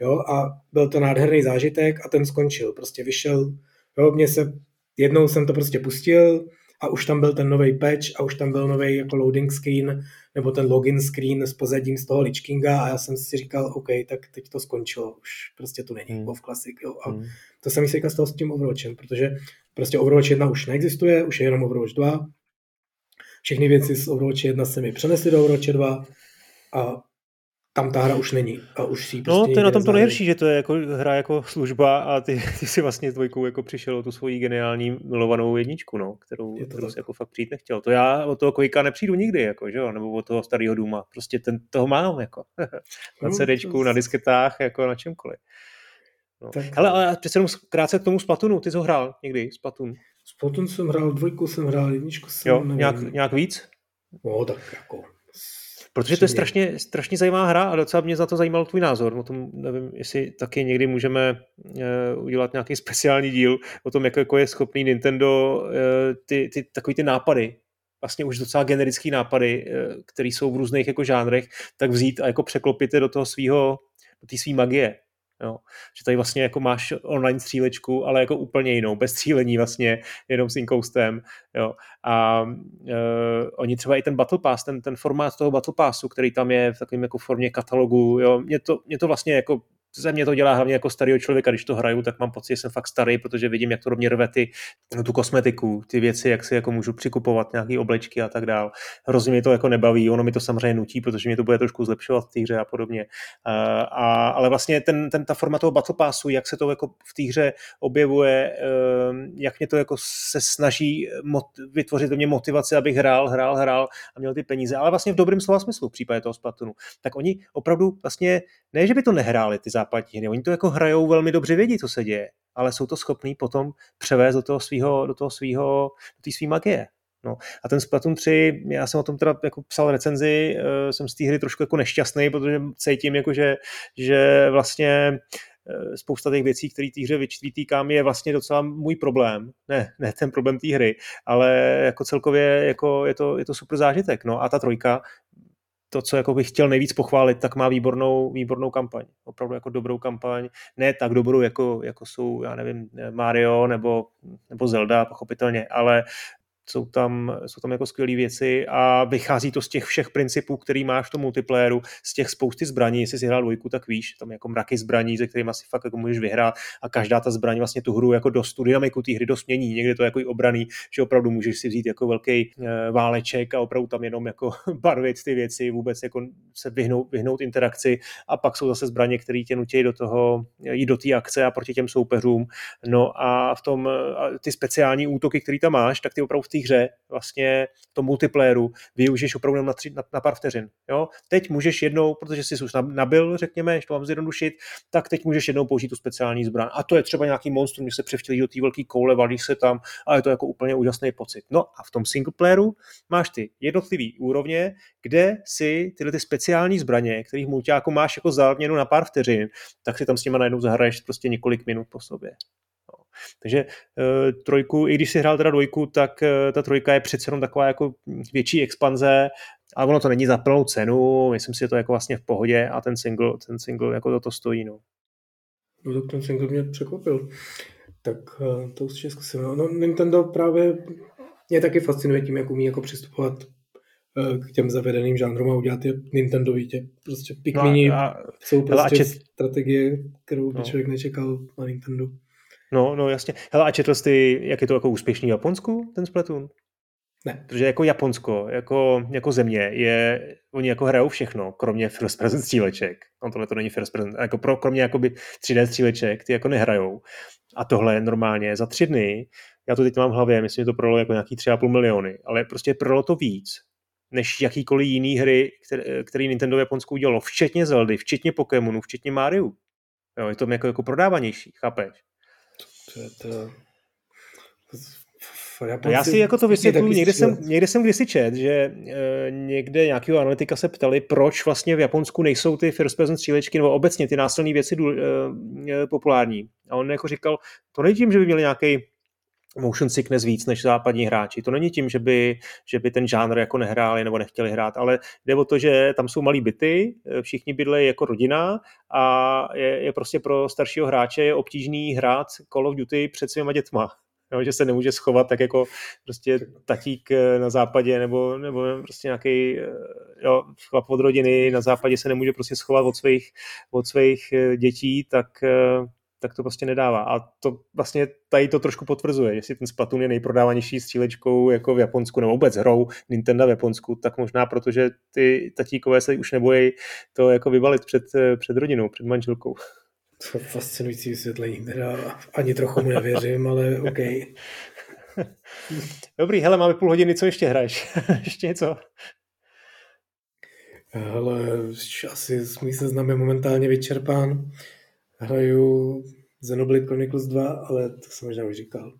Jo, a byl to nádherný zážitek a ten skončil. Prostě vyšel, jo, mě se, jednou jsem to prostě pustil, a už tam byl ten nový patch a už tam byl nový jako loading screen nebo ten login screen s pozadím z toho Lichkinga a já jsem si říkal, OK, tak teď to skončilo, už prostě to není hmm. WoW Classic. Jo. A hmm. to jsem si toho s tím Overwatchem, protože prostě Overwatch 1 už neexistuje, už je jenom Overwatch 2. Všechny věci z Overwatch 1 se mi přenesly do Overwatch 2 a tam ta hra už není a už si No, prostě to je na tom to nejhorší, že to je jako hra jako služba a ty, ty si vlastně dvojkou jako přišel o tu svoji geniální milovanou jedničku, no, kterou, kterou si jako fakt přijít nechtěl. To já od toho Quakea nepřijdu nikdy, jako, že jo, nebo od toho starého Duma. Prostě ten, toho mám, jako. na no, CDčku, na disketách, jako na čemkoliv. No. Tak... Hele, ale přece jenom krátce k tomu Splatunu, ty jsi ho hrál někdy, Splatun? Splatun jsem hrál, dvojku jsem hrál, jedničku jsem, jo, nějak, nějak víc? No, tak jako Protože to je strašně, strašně zajímavá hra a docela mě za to zajímal tvůj názor. O tom nevím, jestli taky někdy můžeme uh, udělat nějaký speciální díl o tom, jak jako je schopný Nintendo uh, ty, ty, takový ty nápady, vlastně už docela generický nápady, uh, které jsou v různých jako žánrech, tak vzít a jako překlopit je do toho svého, do té své magie. Jo. Že tady vlastně jako máš online střílečku, ale jako úplně jinou, bez střílení vlastně, jenom s inkoustem. Jo. A uh, oni třeba i ten Battle Pass, ten, ten formát toho Battle Passu, který tam je v takovém jako formě katalogu, jo, mě to, mě to vlastně jako ze mě to dělá hlavně jako starého člověka, když to hraju, tak mám pocit, že jsem fakt starý, protože vidím, jak to do mě rve ty, no, tu kosmetiku, ty věci, jak si jako můžu přikupovat nějaké oblečky a tak dál. Hrozně mě to jako nebaví, ono mi to samozřejmě nutí, protože mě to bude trošku zlepšovat v té hře a podobně. A, ale vlastně ten, ten, ta forma toho Battle Passu, jak se to jako v té hře objevuje, ehm, jak mě to jako se snaží vytvořit do mě motivaci, abych hrál, hrál, hrál a měl ty peníze, ale vlastně v dobrém slova smyslu v případě toho Splatunu. Tak oni opravdu vlastně, ne, že by to nehráli ty západní hry. Oni to jako hrajou velmi dobře, vědí, co se děje, ale jsou to schopní potom převést do toho svého, do toho svého, do té své magie. No. A ten Splatoon 3, já jsem o tom teda jako psal recenzi, uh, jsem z té hry trošku jako nešťastný, protože cítím, jako že, že vlastně uh, spousta těch věcí, které té hře vytýkám, je vlastně docela můj problém. Ne, ne ten problém té hry, ale jako celkově jako je, to, je to super zážitek. No a ta trojka to, co jako bych chtěl nejvíc pochválit, tak má výbornou, výbornou kampaň. Opravdu jako dobrou kampaň. Ne tak dobrou, jako, jako jsou, já nevím, Mario nebo, nebo Zelda, pochopitelně, ale jsou tam, jsou tam jako skvělé věci a vychází to z těch všech principů, který máš v tom multiplayeru, z těch spousty zbraní, jestli si hrál dvojku, tak víš, tam jako mraky zbraní, ze kterými asi fakt jako můžeš vyhrát a každá ta zbraň vlastně tu hru jako dost, tu dynamiku té hry dost mění, někdy to jako i obraný, že opravdu můžeš si vzít jako velký e, váleček a opravdu tam jenom jako barvit ty věci, vůbec jako se vyhnout, vyhnout interakci. A pak jsou zase zbraně, které tě nutí do toho, jít do té akce a proti těm soupeřům. No a v tom a ty speciální útoky, které tam máš, tak ty opravdu v té hře, vlastně v tom multiplayeru, využiješ opravdu na, tři, na, na pár vteřin. Jo? Teď můžeš jednou, protože jsi už nabil, řekněme, že to mám zjednodušit, tak teď můžeš jednou použít tu speciální zbraň. A to je třeba nějaký monstrum, když se převtělí do té velké koule, valí se tam a je to jako úplně úžasný pocit. No a v tom singleplayeru máš ty jednotlivý úrovně, kde si tyhle ty speciální zbraně, kterých mulťáku máš jako záměnu na pár vteřin, tak si tam s nimi najednou zahraješ prostě několik minut po sobě. No. Takže e, trojku, i když si hrál teda dvojku, tak e, ta trojka je přece jenom taková jako větší expanze, ale ono to není za plnou cenu, myslím si, že to je jako vlastně v pohodě a ten single, ten single jako to, to stojí. No. No tak ten single mě překvapil. Tak e, to určitě zkusím. No, Nintendo právě mě taky fascinuje tím, jak umí jako přistupovat k těm zavedeným žánrům a udělat je Nintendo tě. Prostě Pikmini no a, a, jsou prostě čet... strategie, kterou by no. člověk nečekal na Nintendo. No, no jasně. Hele, a četl jsi, jak je to jako úspěšný v Japonsku, ten Splatoon? Ne. Protože jako Japonsko, jako, jako země, je, oni jako hrajou všechno, kromě first person stříleček. No tohle to není first person, jako pro, kromě jakoby 3D stříleček, ty jako nehrajou. A tohle normálně za tři dny, já to teď mám v hlavě, myslím, že to prodalo jako nějaký 3,5 miliony, ale prostě prodalo to víc, než jakýkoliv jiný hry, které, který Nintendo v Japonsku udělalo, včetně Zeldy, včetně Pokémonu, včetně Mario. Jo, je to jako, jako prodávanější, chápeš? To to... Já si jako to vysvětluji, někde jsem, někde jsem kdysi čet, že e, někde nějakého analytika se ptali, proč vlastně v Japonsku nejsou ty first person střílečky nebo obecně ty násilné věci e, e, populární. A on jako říkal, to není tím, že by měli nějaký motion sickness víc než západní hráči. To není tím, že by, že by ten žánr jako nehráli nebo nechtěli hrát, ale jde o to, že tam jsou malí byty, všichni bydlejí jako rodina a je, je prostě pro staršího hráče je obtížný hrát Call of Duty před svýma dětma. Jo, že se nemůže schovat tak jako prostě tatík na západě nebo, nebo prostě nějaký jo, chlap od rodiny na západě se nemůže prostě schovat od svých, od svých dětí, tak tak to prostě nedává. A to vlastně tady to trošku potvrzuje, jestli ten Splatoon je nejprodávanější střílečkou jako v Japonsku, nebo vůbec hrou Nintendo v Japonsku, tak možná protože ty tatíkové se už nebojí to jako vybalit před, před rodinou, před manželkou. To je fascinující vysvětlení, teda ani trochu mu nevěřím, ale OK. Dobrý, hele, máme půl hodiny, co ještě hraješ? ještě něco? Hele, asi můj seznam je momentálně vyčerpán hraju Xenoblade Chronicles 2, ale to jsem možná už říkal.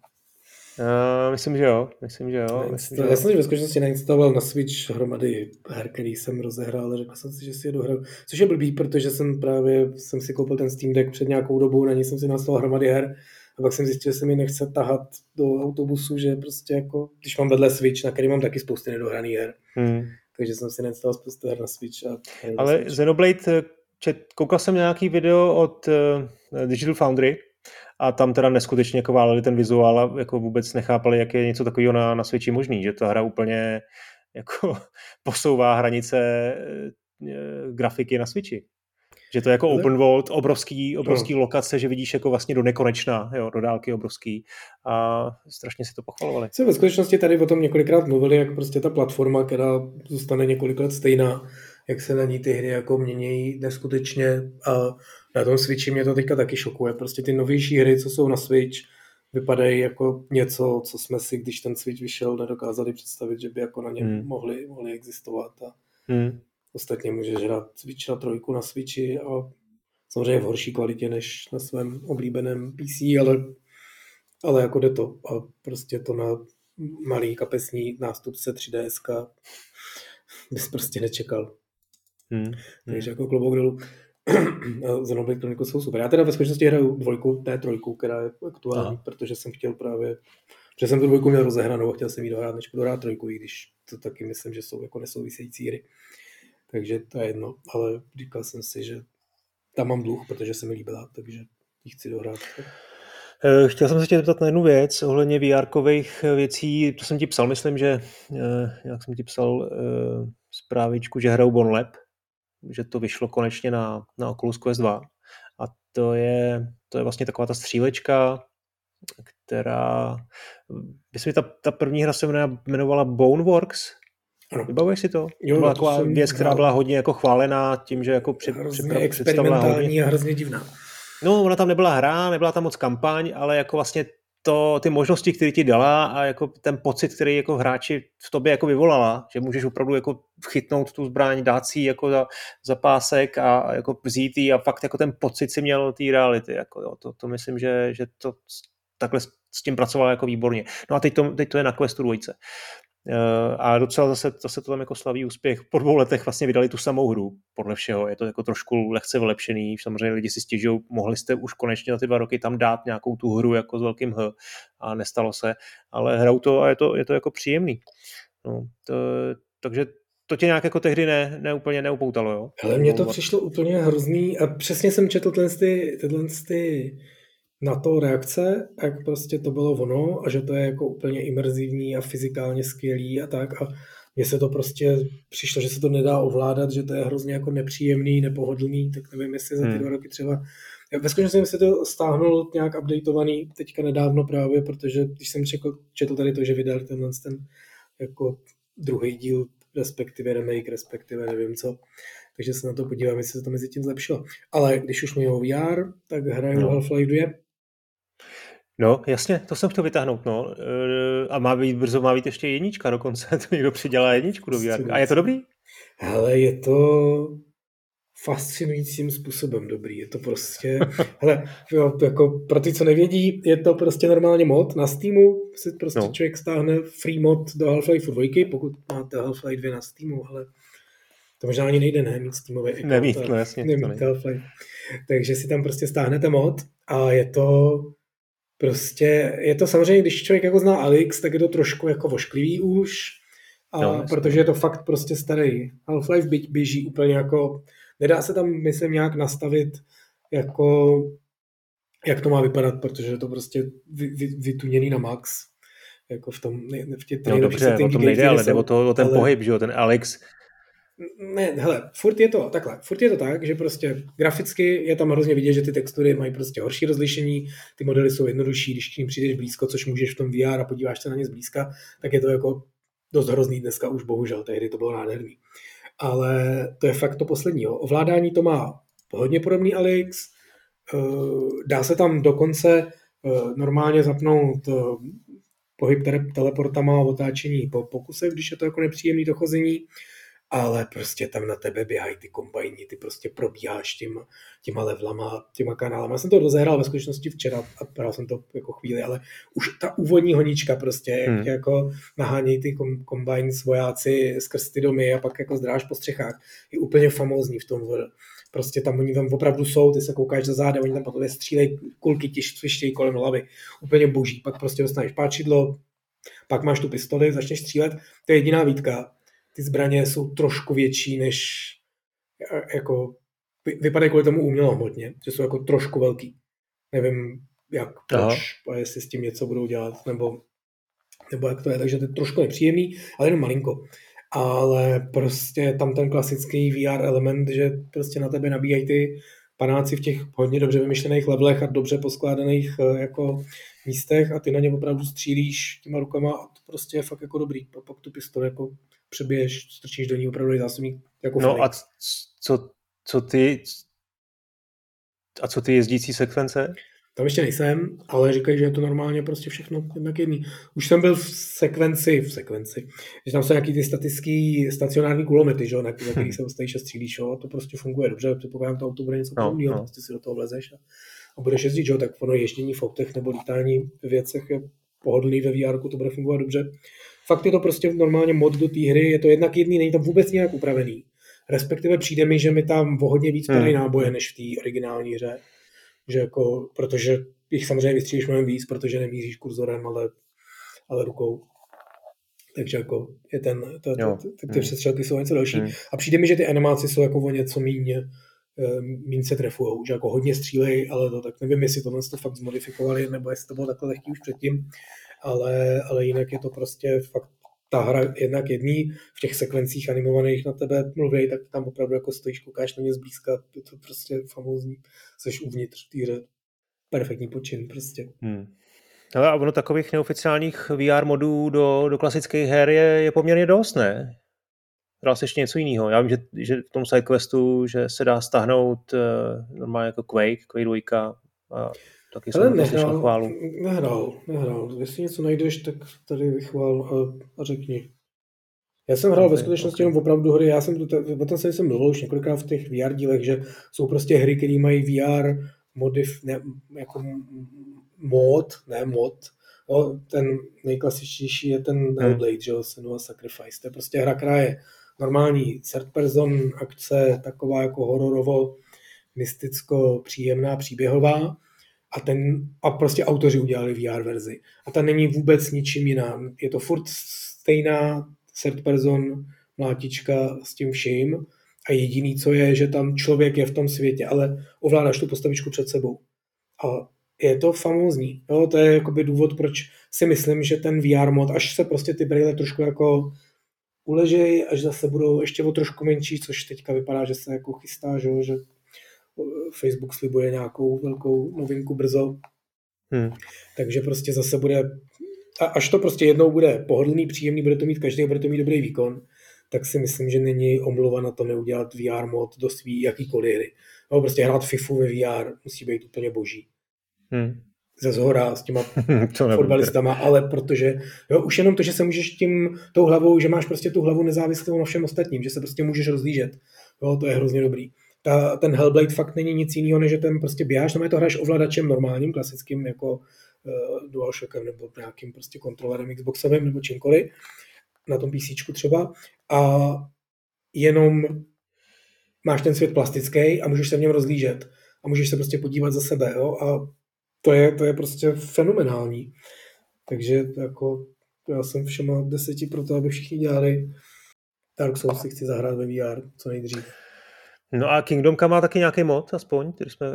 Uh, myslím, že jo. Myslím, že jo. Myslím, že já jsem ve skutečnosti nainstaloval na Switch hromady her, který jsem rozehrál, ale řekl jsem si, že si je dohraju. Což je blbý, protože jsem právě jsem si koupil ten Steam Deck před nějakou dobou, na něj jsem si nainstaloval hromady her a pak jsem zjistil, že se mi nechce tahat do autobusu, že prostě jako, když mám vedle Switch, na který mám taky spousty nedohraných her. Hmm. Takže jsem si nainstaloval spoustu her na Switch. A ale Switch. Xenoblade čet, koukal jsem nějaký video od uh, Digital Foundry a tam teda neskutečně jako váleli ten vizuál a jako vůbec nechápali, jak je něco takového na, na Switchi možný, že ta hra úplně jako posouvá hranice uh, grafiky na Switchi. Že to je jako open world, obrovský, obrovský no. lokace, že vidíš jako vlastně do nekonečna, jo, do dálky obrovský a strašně si to pochvalovali. Se ve skutečnosti tady o tom několikrát mluvili, jak prostě ta platforma, která zůstane několik let stejná, jak se na ní ty hry jako měnějí neskutečně a na tom Switchi mě to teďka taky šokuje. Prostě ty novější hry, co jsou na Switch, vypadají jako něco, co jsme si, když ten Switch vyšel, nedokázali představit, že by jako na něm hmm. mohli, mohli existovat. A hmm. Ostatně můžeš hrát Switch na trojku na Switchi a samozřejmě v horší kvalitě než na svém oblíbeném PC, ale, ale jako jde to. A prostě to na malý kapesní nástupce 3DS bys prostě nečekal. Hmm. Takže jako klobouk dolů. Xenoblade Chronicles jsou super. Já teda ve skutečnosti hraju dvojku, ne trojku, která je aktuální, Aha. protože jsem chtěl právě, protože jsem tu dvojku měl rozehranou a chtěl jsem jí dohrát, než budu hrát trojku, i když to taky myslím, že jsou jako nesouvisející hry. Takže to je jedno, ale říkal jsem si, že tam mám dluh, protože se mi líbila, takže ji chci dohrát. Eh, chtěl jsem se tě zeptat na jednu věc ohledně vr věcí. To jsem ti psal, myslím, že eh, jak jsem ti psal eh, zprávičku, že hrajou Bonlab, že to vyšlo konečně na, na Oculus Quest 2. A to je, to je vlastně taková ta střílečka, která, myslím, ta, ta první hra se jmenovala Boneworks, ano. Vybavuješ si to? Jo, to byla taková věc, která byla hodně jako chválená tím, že jako při, hrozně experimentální hodně. a hrozně divná. No, ona tam nebyla hra, nebyla tam moc kampaň, ale jako vlastně to, ty možnosti, které ti dala a jako ten pocit, který jako hráči v tobě jako vyvolala, že můžeš opravdu jako chytnout tu zbraň, dát si jako za, za pásek a, a jako vzít a fakt jako ten pocit si měl té reality. Jako, jo, to, to, myslím, že, že to takhle s tím pracoval jako výborně. No a teď to, teď to je na Questu 2. Eh, a docela zase, zase to tam jako slaví úspěch. Po dvou letech vlastně vydali tu samou hru, podle všeho. Je to jako trošku lehce vylepšený. Samozřejmě lidi si stěžují, mohli jste už konečně za ty dva roky tam dát nějakou tu hru jako s velkým H a nestalo se, ale hrajou to a je to, je to jako příjemný. No, to, takže to tě nějak jako tehdy ne, ne úplně neupoutalo, jo? Ale mně to přišlo úplně hrozný a přesně jsem četl tyhle, ty, tyhle ty na to reakce, jak prostě to bylo ono a že to je jako úplně imerzivní a fyzikálně skvělý a tak a mně se to prostě přišlo, že se to nedá ovládat, že to je hrozně jako nepříjemný, nepohodlný, tak nevím, jestli za ty hmm. dva roky třeba ve skutečnosti jsem si to stáhnul nějak updateovaný teďka nedávno právě, protože když jsem četl, četl tady to, že vydal tenhle ten jako druhý díl, respektive remake, respektive nevím co, takže se na to podívám, jestli se to mezi tím zlepšilo. Ale když už mluvím o VR, tak hraju no. Half-Life 2 No, jasně, to jsem chtěl vytáhnout, no. E, a má být, brzo má být ještě jednička dokonce, to někdo přidělá jedničku do VR. A je to dobrý? Hele, je to fascinujícím způsobem dobrý. Je to prostě, hele, jo, jako pro ty, co nevědí, je to prostě normálně mod na Steamu, si prostě no. člověk stáhne free mod do Half-Life 2, pokud máte Half-Life 2 na Steamu, ale to možná ani nejde, ne, mít Steamový account. Nemít, no jasně. Nemít Half-Life. Takže si tam prostě stáhnete mod a je to Prostě je to samozřejmě, když člověk jako zná Alex, tak je to trošku jako vošklivý už, a no, protože je to fakt prostě starý. Half-Life byť běží úplně jako, nedá se tam, myslím, nějak nastavit jako, jak to má vypadat, protože je to prostě vy, vy, vytuněný na max. Jako v tom, v těch no dobře, o tom nejde, ale jde o, to, o ten ale... pohyb, že jo, ten Alex ne, hele, furt je to takhle, furt je to tak, že prostě graficky je tam hrozně vidět, že ty textury mají prostě horší rozlišení, ty modely jsou jednodušší, když k ním přijdeš blízko, což můžeš v tom VR a podíváš se na ně zblízka, tak je to jako dost hrozný dneska už bohužel, tehdy to bylo nádherný. Ale to je fakt to poslední. Ovládání to má hodně podobný Alex, eh, dá se tam dokonce eh, normálně zapnout eh, pohyb teleportama a otáčení po pokusech, když je to jako nepříjemný dochození ale prostě tam na tebe běhají ty kombajni, ty prostě probíháš těma, těma levlama, těma kanálama. Já jsem to rozehrál ve skutečnosti včera a hrál jsem to jako chvíli, ale už ta úvodní honička prostě, hmm. jak jako nahánějí ty kom, kombajn vojáci skrz ty domy a pak jako zdráž po střechách, je úplně famózní v tom Prostě tam oni tam opravdu jsou, ty se koukáš za záda, oni tam po tobě střílejí, kulky ti svištějí kolem hlavy, úplně boží. Pak prostě dostaneš páčidlo, pak máš tu pistoli, začneš střílet, to je jediná výtka ty zbraně jsou trošku větší než jako vypadají kvůli tomu umělohmotně, že jsou jako trošku velký. Nevím, jak, proč, a jestli s tím něco budou dělat, nebo, nebo jak to je, takže to je trošku nepříjemný, ale jenom malinko. Ale prostě tam ten klasický VR element, že prostě na tebe nabíjají ty panáci v těch hodně dobře vymyšlených levelech a dobře poskládaných eh, jako místech a ty na ně opravdu střílíš těma rukama a to prostě je fakt jako dobrý. A pak tu pistoli jako přebiješ, strčíš do ní opravdu zásobník jako No a co, co ty a co ty jezdící sekvence? Tam ještě nejsem, ale říkají, že je to normálně prostě všechno jednak jedný. Už jsem byl v sekvenci, v sekvenci, že tam jsou nějaký ty statický stacionární kulomety, že, na, na kterých se stojíš a střílíš, jo, a to prostě funguje dobře, předpokládám, to auto bude něco no, podobného, no. prostě si do toho vlezeš a, a budeš jezdit, že, tak ono ježdění v autech nebo lítání ve věcech je pohodlný ve VR, to bude fungovat dobře. Fakt je to prostě normálně mod do té hry, je to jednak jedný, není to vůbec nějak upravený. Respektive přijde mi, že mi tam o hodně víc padají hmm. náboje než v té originální hře. Že jako, protože jich samozřejmě vystřílíš mnohem víc, protože nemíříš kurzorem, ale, ale rukou. Takže jako je ten, to, to, ty, ty hmm. přestřelky jsou něco další. Hmm. A přijde mi, že ty animáci jsou jako o něco méně eh, míň se trefujou, že jako hodně střílej, ale to tak nevím, jestli tohle to fakt zmodifikovali, nebo jestli to bylo takhle lehký už předtím, ale, ale jinak je to prostě fakt ta hra jednak jedný, v těch sekvencích animovaných na tebe mluví, tak tam opravdu jako stojíš, koukáš na ně zblízka, je to prostě famózní, seš uvnitř té hře. Perfektní počin prostě. Hmm. Ale a ono takových neoficiálních VR modů do, do klasických her je, je poměrně dost, ne? Hrál jsi ještě něco jiného. Já vím, že, že v tom sidequestu, že se dá stáhnout uh, normálně jako Quake, Quake 2, a taky Ale jsem nehrál, chválu. Nehrál, nehrál. Jestli něco najdeš, tak tady vychvál a, a řekni. Já jsem hrál okay, ve skutečnosti okay. jenom opravdu hry, já jsem to, o tom jsem mluvil už několikrát v těch VR dílech, že jsou prostě hry, které mají VR modif, ne, jako mod, ne mod, o, ten nejklasičtější je ten hmm. Hellblade, že jo, Senua Sacrifice, to je prostě hra, která je normální third person akce, taková jako hororovo, mysticko příjemná, příběhová a ten, a prostě autoři udělali VR verzi. A ta není vůbec ničím jiná. Je to furt stejná third person mlátička s tím vším a jediný, co je, že tam člověk je v tom světě, ale ovládáš tu postavičku před sebou. A je to famózní. Jo, to je jakoby důvod, proč si myslím, že ten VR mod, až se prostě ty brýle trošku jako uležej, až zase budou ještě o trošku menší, což teďka vypadá, že se jako chystá, že, že Facebook slibuje nějakou velkou novinku brzo. Hmm. Takže prostě zase bude, a až to prostě jednou bude pohodlný, příjemný, bude to mít každý, bude to mít dobrý výkon, tak si myslím, že není omluva na to neudělat VR mod do svý jakýkoliv hry. No, prostě hrát FIFU ve VR musí být úplně boží. Hmm. Ze zhora s těma fotbalistama, ale protože jo, už jenom to, že se můžeš tím tou hlavou, že máš prostě tu hlavu nezávislou na všem ostatním, že se prostě můžeš rozlížet, jo, to je hrozně dobrý ta, ten Hellblade fakt není nic jiného, než že ten prostě běháš, tam je to hraješ ovladačem normálním, klasickým jako uh, DualShockem nebo nějakým prostě kontrolerem Xboxovým nebo čímkoliv, na tom PC třeba a jenom máš ten svět plastický a můžeš se v něm rozlížet a můžeš se prostě podívat za sebe, jo? a to je, to je prostě fenomenální. Takže jako já jsem všema deseti pro to, aby všichni dělali Dark Souls si chci zahrát ve VR co nejdřív. No a Kingdomka má taky nějaký mod, aspoň, který jsme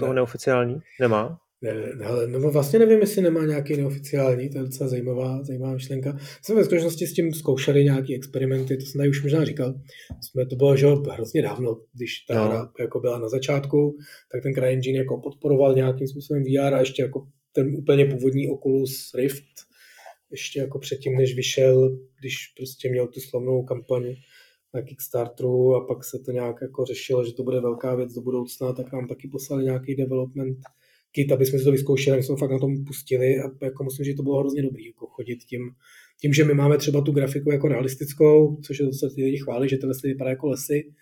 toho ne. neoficiální? Nemá? Ne, ne, ale no vlastně nevím, jestli nemá nějaký neoficiální, to je docela zajímavá, zajímavá myšlenka. Jsme ve skutečnosti s tím zkoušeli nějaké experimenty, to jsem tady už možná říkal. Jsme, to bylo že hrozně dávno, když ta no. hra jako byla na začátku, tak ten CryEngine jako podporoval nějakým způsobem VR a ještě jako ten úplně původní Oculus Rift, ještě jako předtím, než vyšel, když prostě měl tu slavnou kampaň na Kickstarteru a pak se to nějak jako řešilo, že to bude velká věc do budoucna, tak nám taky poslali nějaký development kit, aby jsme si to vyzkoušeli, my jsme fakt na tom pustili a jako musím že to bylo hrozně dobrý, jako chodit tím, tím, že my máme třeba tu grafiku jako realistickou, což je zase ty lidi chválí, že ty lesy vypadá jako lesy,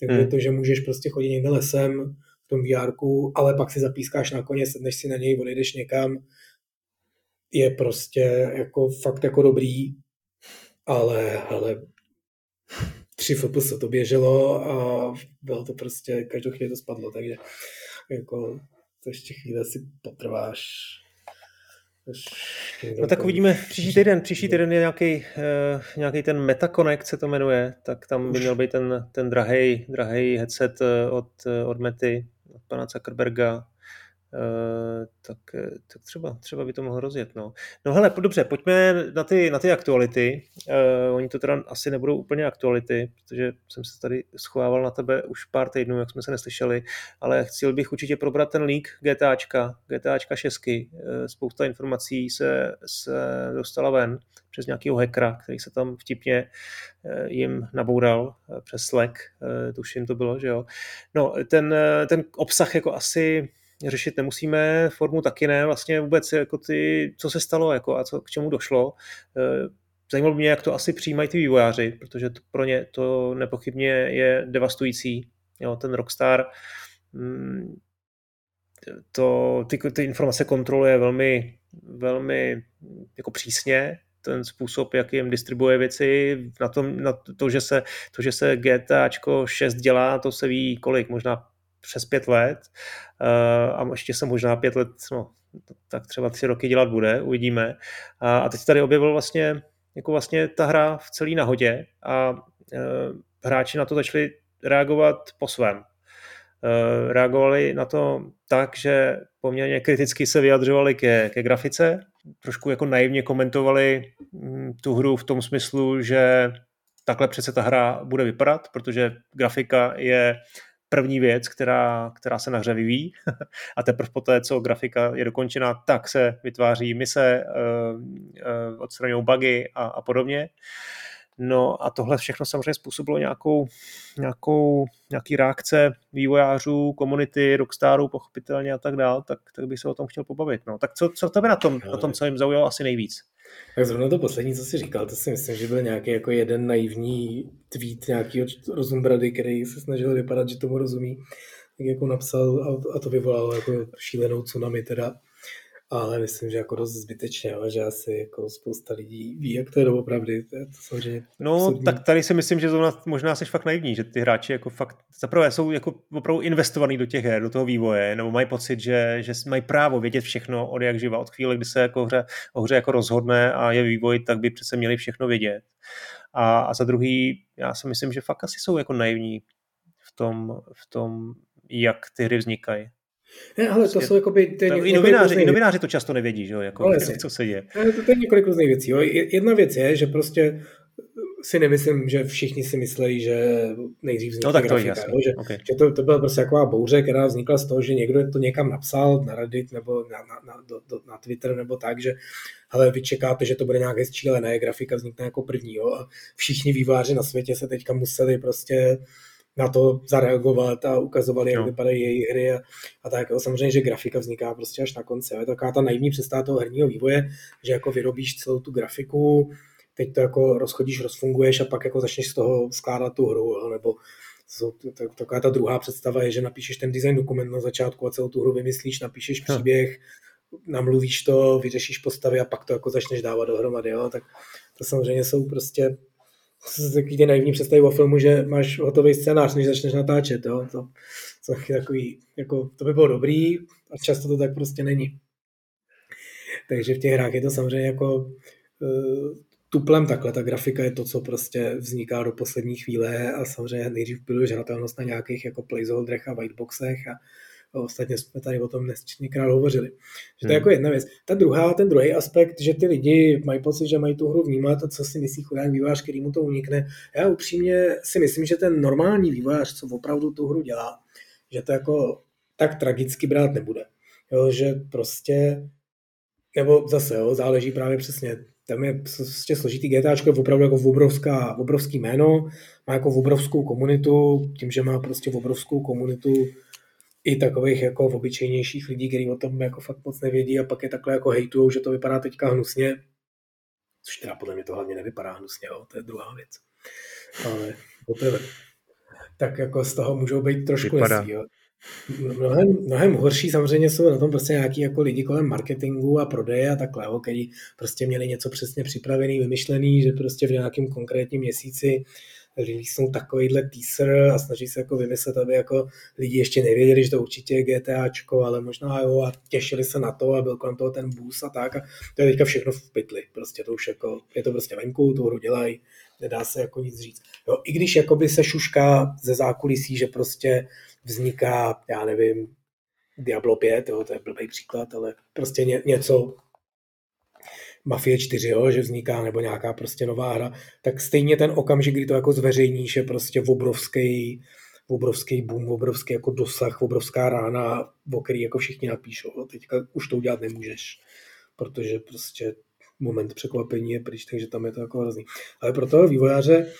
takže hmm. to, že můžeš prostě chodit někde lesem v tom VR, ale pak si zapískáš na koně, sedneš si na něj, odejdeš někam, je prostě jako fakt jako dobrý, ale, ale tři FPS to běželo a bylo to prostě, každou chvíli to spadlo, takže jako to ještě chvíli si potrváš. No tak uvidíme příští týden. Příští týden je nějaký, uh, nějaký ten MetaConnect se to jmenuje, tak tam by měl být ten, ten drahý, drahý headset eh, od, eh, od Mety, od pana Zuckerberga, tak, tak třeba, třeba by to mohlo rozjet. No, no hele, dobře, pojďme na ty, na ty aktuality. Uh, oni to teda asi nebudou úplně aktuality, protože jsem se tady schovával na tebe už pár týdnů, jak jsme se neslyšeli, ale chtěl bych určitě probrat ten leak GTAčka, GTAčka 6. Uh, spousta informací se, se dostala ven přes nějakého hackera, který se tam vtipně jim naboural přes Slack, tuším to bylo, že jo. No, ten, ten obsah jako asi řešit nemusíme, formu taky ne, vlastně vůbec jako ty, co se stalo jako a co, k čemu došlo. Eh, zajímalo mě, jak to asi přijímají ty vývojáři, protože to pro ně to nepochybně je devastující. Jo, ten Rockstar mm, to, ty, ty informace kontroluje velmi, velmi jako přísně, ten způsob, jak jim distribuje věci, na, tom, na to, že se, to, že se GTAčko 6 dělá, to se ví kolik, možná přes pět let uh, a ještě se možná pět let, no, tak třeba tři roky dělat bude, uvidíme. A, teď tady objevil vlastně jako vlastně ta hra v celý nahodě a uh, hráči na to začali reagovat po svém. Uh, reagovali na to tak, že poměrně kriticky se vyjadřovali ke, ke grafice, trošku jako naivně komentovali mm, tu hru v tom smyslu, že takhle přece ta hra bude vypadat, protože grafika je první věc, která, která se na hře vyvíjí a teprve poté, co grafika je dokončena, tak se vytváří mise, uh, uh, odstraňují bugy a, a podobně. No a tohle všechno samozřejmě způsobilo nějakou, nějakou, nějaký reakce vývojářů, komunity, rockstarů, pochopitelně a tak dál, tak, tak bych se o tom chtěl pobavit. No. Tak co, co tebe na tom, na tom co jim zaujalo asi nejvíc? Tak zrovna to poslední, co jsi říkal, to si myslím, že byl nějaký jako jeden naivní tweet nějaký rozumbrady, který se snažil vypadat, že tomu rozumí, tak jako napsal a to vyvolalo jako šílenou tsunami teda ale myslím, že jako dost zbytečně, ale že asi jako spousta lidí ví, jak to je doopravdy. To je to samozřejmě no, absurdní. tak tady si myslím, že zrovna možná jsi fakt naivní, že ty hráči jako fakt zaprvé jsou jako opravdu investovaný do těch her, do toho vývoje, nebo mají pocit, že, že mají právo vědět všechno od jak živa, od chvíle, kdy se jako hře, o hře jako rozhodne a je vývoj, tak by přece měli všechno vědět. A, a za druhý, já si myslím, že fakt asi jsou jako naivní v tom, v tom jak ty hry vznikají. Ne, ale to jsou jakoby... Ty, to, i, novináři, I novináři to často nevědí, že jo, jako, ale co se děje. Ne, to, to je několik různých věcí. Jo. Jedna věc je, že prostě si nemyslím, že všichni si myslí, že nejdřív vznikla no, tak to grafika, jo, že, okay. že to, to byla prostě taková bouře, která vznikla z toho, že někdo to někam napsal na Reddit nebo na, na, na, do, do, na Twitter nebo tak, že ale vy čekáte, že to bude nějaké ne, grafika vznikne jako první. Jo, a všichni výváři na světě se teďka museli prostě na to zareagovat a ukazovali, jak no. vypadají její hry a, a tak. Samozřejmě, že grafika vzniká prostě až na konci. Je to taková ta naivní představa toho herního vývoje, že jako vyrobíš celou tu grafiku, teď to jako rozchodíš, rozfunguješ a pak jako začneš z toho skládat tu hru, jo. nebo taková ta druhá představa je, že napíšeš ten design dokument na začátku a celou tu hru vymyslíš, napíšeš příběh, namluvíš to, vyřešíš postavy a pak to jako začneš dávat dohromady, jo. tak to samozřejmě jsou prostě takový ty naivní představy o filmu, že máš hotový scénář, než začneš natáčet. Jo? To, to, takový, jako, to by bylo dobrý a často to tak prostě není. Takže v těch hrách je to samozřejmě jako uh, tuplem takhle. Ta grafika je to, co prostě vzniká do poslední chvíle a samozřejmě nejdřív piluješ hratelnost na nějakých jako placeholderech a whiteboxech a Ostatně jsme tady o tom nesčetněkrát hovořili. Že to je hmm. jako jedna věc. Ta druhá, ten druhý aspekt, že ty lidi mají pocit, že mají tu hru vnímat a co si myslí chudák vývojář, který mu to unikne. Já upřímně si myslím, že ten normální vývojář, co opravdu tu hru dělá, že to jako tak tragicky brát nebude. Jo, že prostě, nebo zase, jo, záleží právě přesně, tam je prostě složitý GTAčko je opravdu jako obrovská, obrovský jméno, má jako obrovskou komunitu, tím, že má prostě obrovskou komunitu i takových jako obyčejnějších lidí, kteří o tom jako fakt moc nevědí a pak je takhle jako hejtujou, že to vypadá teďka hnusně. Což teda podle mě to hlavně nevypadá hnusně, jo, to je druhá věc. Ale tebe. Tak jako z toho můžou být trošku nesví, jo. Mnohem, mnohem horší samozřejmě jsou na tom prostě nějaký jako lidi kolem marketingu a prodeje a takhle, jo, který prostě měli něco přesně připravený, vymyšlený, že prostě v nějakém konkrétním měsíci releasenou takovýhle teaser a snaží se jako vymyslet, aby jako lidi ještě nevěděli, že to určitě je GTAčko, ale možná jo a těšili se na to a byl kolem toho ten boost a tak a to je teďka všechno v pytli, prostě to už jako, je to prostě venku, tu hru dělají, nedá se jako nic říct. Jo, I když jakoby se šušká ze zákulisí, že prostě vzniká, já nevím, Diablo 5, jo, to je blbý příklad, ale prostě ně, něco Mafie 4, jo, že vzniká, nebo nějaká prostě nová hra, tak stejně ten okamžik, kdy to jako zveřejníš, je prostě obrovský, obrovský boom, obrovský jako dosah, obrovská rána, o který jako všichni napíšou. Teďka už to udělat nemůžeš, protože prostě moment překvapení je pryč, takže tam je to jako hrozný. Ale pro toho vývojáře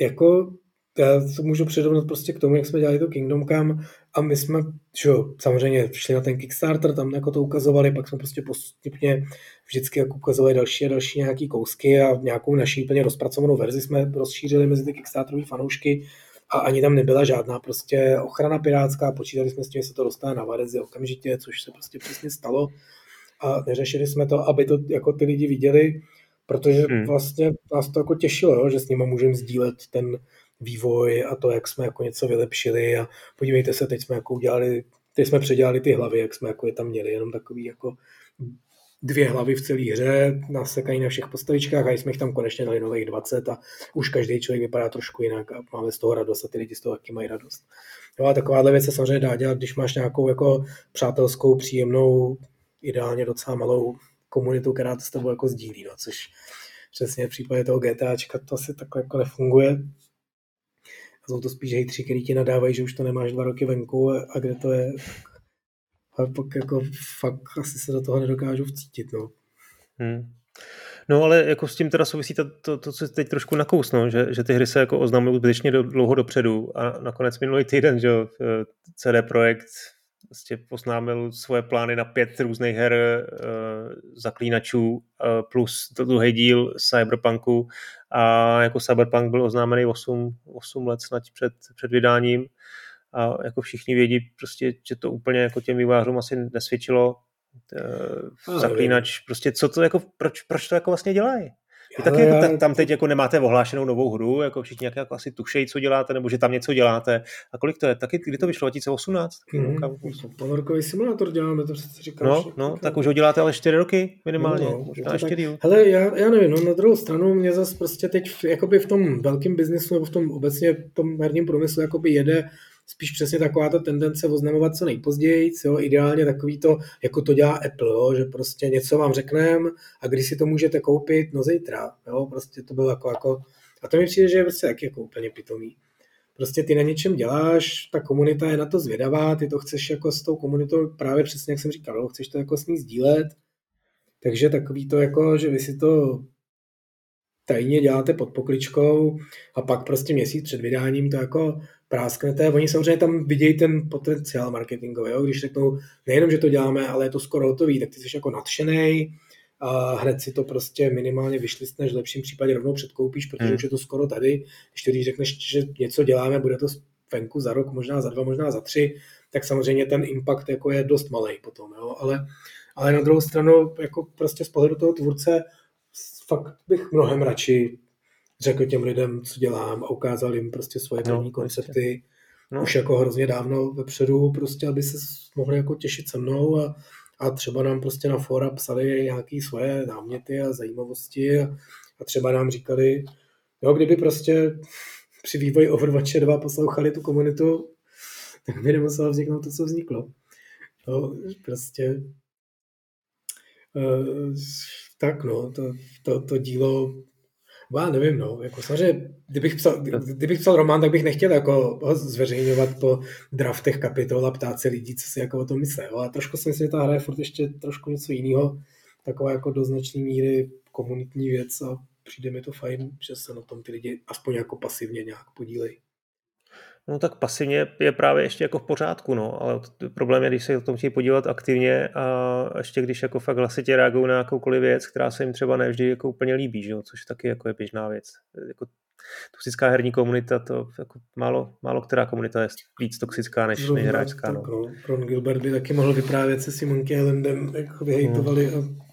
jako já to můžu předovnout prostě k tomu, jak jsme dělali to Kingdom Come. A my jsme, že samozřejmě šli na ten Kickstarter, tam jako to ukazovali, pak jsme prostě postupně vždycky jako ukazovali další a další nějaký kousky a nějakou naší plně rozpracovanou verzi jsme rozšířili mezi ty Kickstarterové fanoušky. A ani tam nebyla žádná prostě ochrana pirátská, počítali jsme s tím, že se to dostane na verzi okamžitě, což se prostě přesně stalo. A neřešili jsme to, aby to jako ty lidi viděli, protože hmm. vlastně nás to jako těšilo, jo, že s nimi můžeme sdílet ten, vývoj a to, jak jsme jako něco vylepšili a podívejte se, teď jsme jako udělali, teď jsme předělali ty hlavy, jak jsme jako je tam měli, jenom takový jako dvě hlavy v celé hře, nasekají na všech postavičkách a jsme jich tam konečně dali nových 20 a už každý člověk vypadá trošku jinak a máme z toho radost a ty lidi z toho taky mají radost. Jo a takováhle věc se samozřejmě dá dělat, když máš nějakou jako přátelskou, příjemnou, ideálně docela malou komunitu, která to s tebou jako sdílí, no, což přesně v případě toho GTAčka to asi takhle jako nefunguje jsou to spíš hejtři, který ti nadávají, že už to nemáš dva roky venku a kde to je. A pak jako fakt asi se do toho nedokážu vcítit. No. Hmm. No ale jako s tím teda souvisí to, to, to co teď trošku nakousno, že, že ty hry se jako oznamují zbytečně dlouho dopředu a nakonec minulý týden, že CD Projekt vlastně poznámil svoje plány na pět různých her uh, zaklínačů uh, plus to druhý díl Cyberpunku. A jako Cyberpunk byl oznámený 8, 8 let snad před, před vydáním. A jako všichni vědí prostě, že to úplně jako těm vývářům asi nesvědčilo uh, zaklínač, prostě co to jako, proč, proč to jako vlastně dělají? Vy taky jako já... tam teď jako nemáte ohlášenou novou hru, jako všichni nějak jako asi tušejí, co děláte, nebo že tam něco děláte. A kolik to je? Taky kdy to vyšlo? 2018? Mm-hmm. Ponorkový simulátor děláme, to přece říkáš. No, no, tak už ho děláte ale 4 roky minimálně, no, no, možná ještě díl. Hele, já, já nevím, no na druhou stranu mě zase prostě teď v, jakoby v tom velkém biznisu nebo v tom obecně v tom herním průmyslu jakoby jede spíš přesně taková ta tendence oznamovat co nejpozději, jo, ideálně takový to, jako to dělá Apple, jo, že prostě něco vám řekneme a když si to můžete koupit, no zítra, jo, prostě to bylo jako, jako a to mi přijde, že je prostě taky jako úplně pitomý. Prostě ty na něčem děláš, ta komunita je na to zvědavá, ty to chceš jako s tou komunitou, právě přesně jak jsem říkal, chceš to jako s ní sdílet, takže takový to jako, že vy si to tajně děláte pod pokličkou a pak prostě měsíc před vydáním to jako prásknete. Oni samozřejmě tam vidějí ten potenciál marketingový, jo? když řeknou nejenom, že to děláme, ale je to skoro hotový, tak ty jsi jako nadšený, a hned si to prostě minimálně vyšlistneš, v lepším případě rovnou předkoupíš, protože hmm. už je to skoro tady. Když tedy řekneš, že něco děláme, bude to venku za rok, možná za dva, možná za tři, tak samozřejmě ten impact jako je dost malý potom, jo? Ale, ale na druhou stranu, jako prostě z pohledu toho tvůrce, fakt bych mnohem radši řekl těm lidem, co dělám a ukázal jim prostě svoje no, první koncepty no. už jako hrozně dávno vepředu, prostě aby se mohli jako těšit se mnou a, a třeba nám prostě na fora psali nějaké svoje náměty a zajímavosti a, a třeba nám říkali, jo, kdyby prostě při vývoji Overwatche 2 poslouchali tu komunitu, tak by nemuselo vzniknout to, co vzniklo. No, prostě uh, tak no, to, to, to dílo já nevím, no, jako samozřejmě, kdybych psal, kdybych psal román, tak bych nechtěl jako ho zveřejňovat po draftech kapitol a ptát se lidí, co si jako o tom myslí, ale trošku si myslím, že ta hra je furt ještě trošku něco jiného, taková jako do značné míry komunitní věc a přijde mi to fajn, že se na tom ty lidi aspoň jako pasivně nějak podílejí. No tak pasivně je právě ještě jako v pořádku, no, ale problém je, když se o tom chtějí podívat aktivně a ještě když jako fakt hlasitě reagují na jakoukoliv věc, která se jim třeba nevždy jako úplně líbí, že jo, což taky jako je běžná věc. Jako toxická herní komunita, to jako málo, málo která komunita je víc toxická než, Zrovna, než hráčská. No. Ron Gilbert by taky mohl vyprávět se Simon Islandem, jak vyhejtovali hmm. a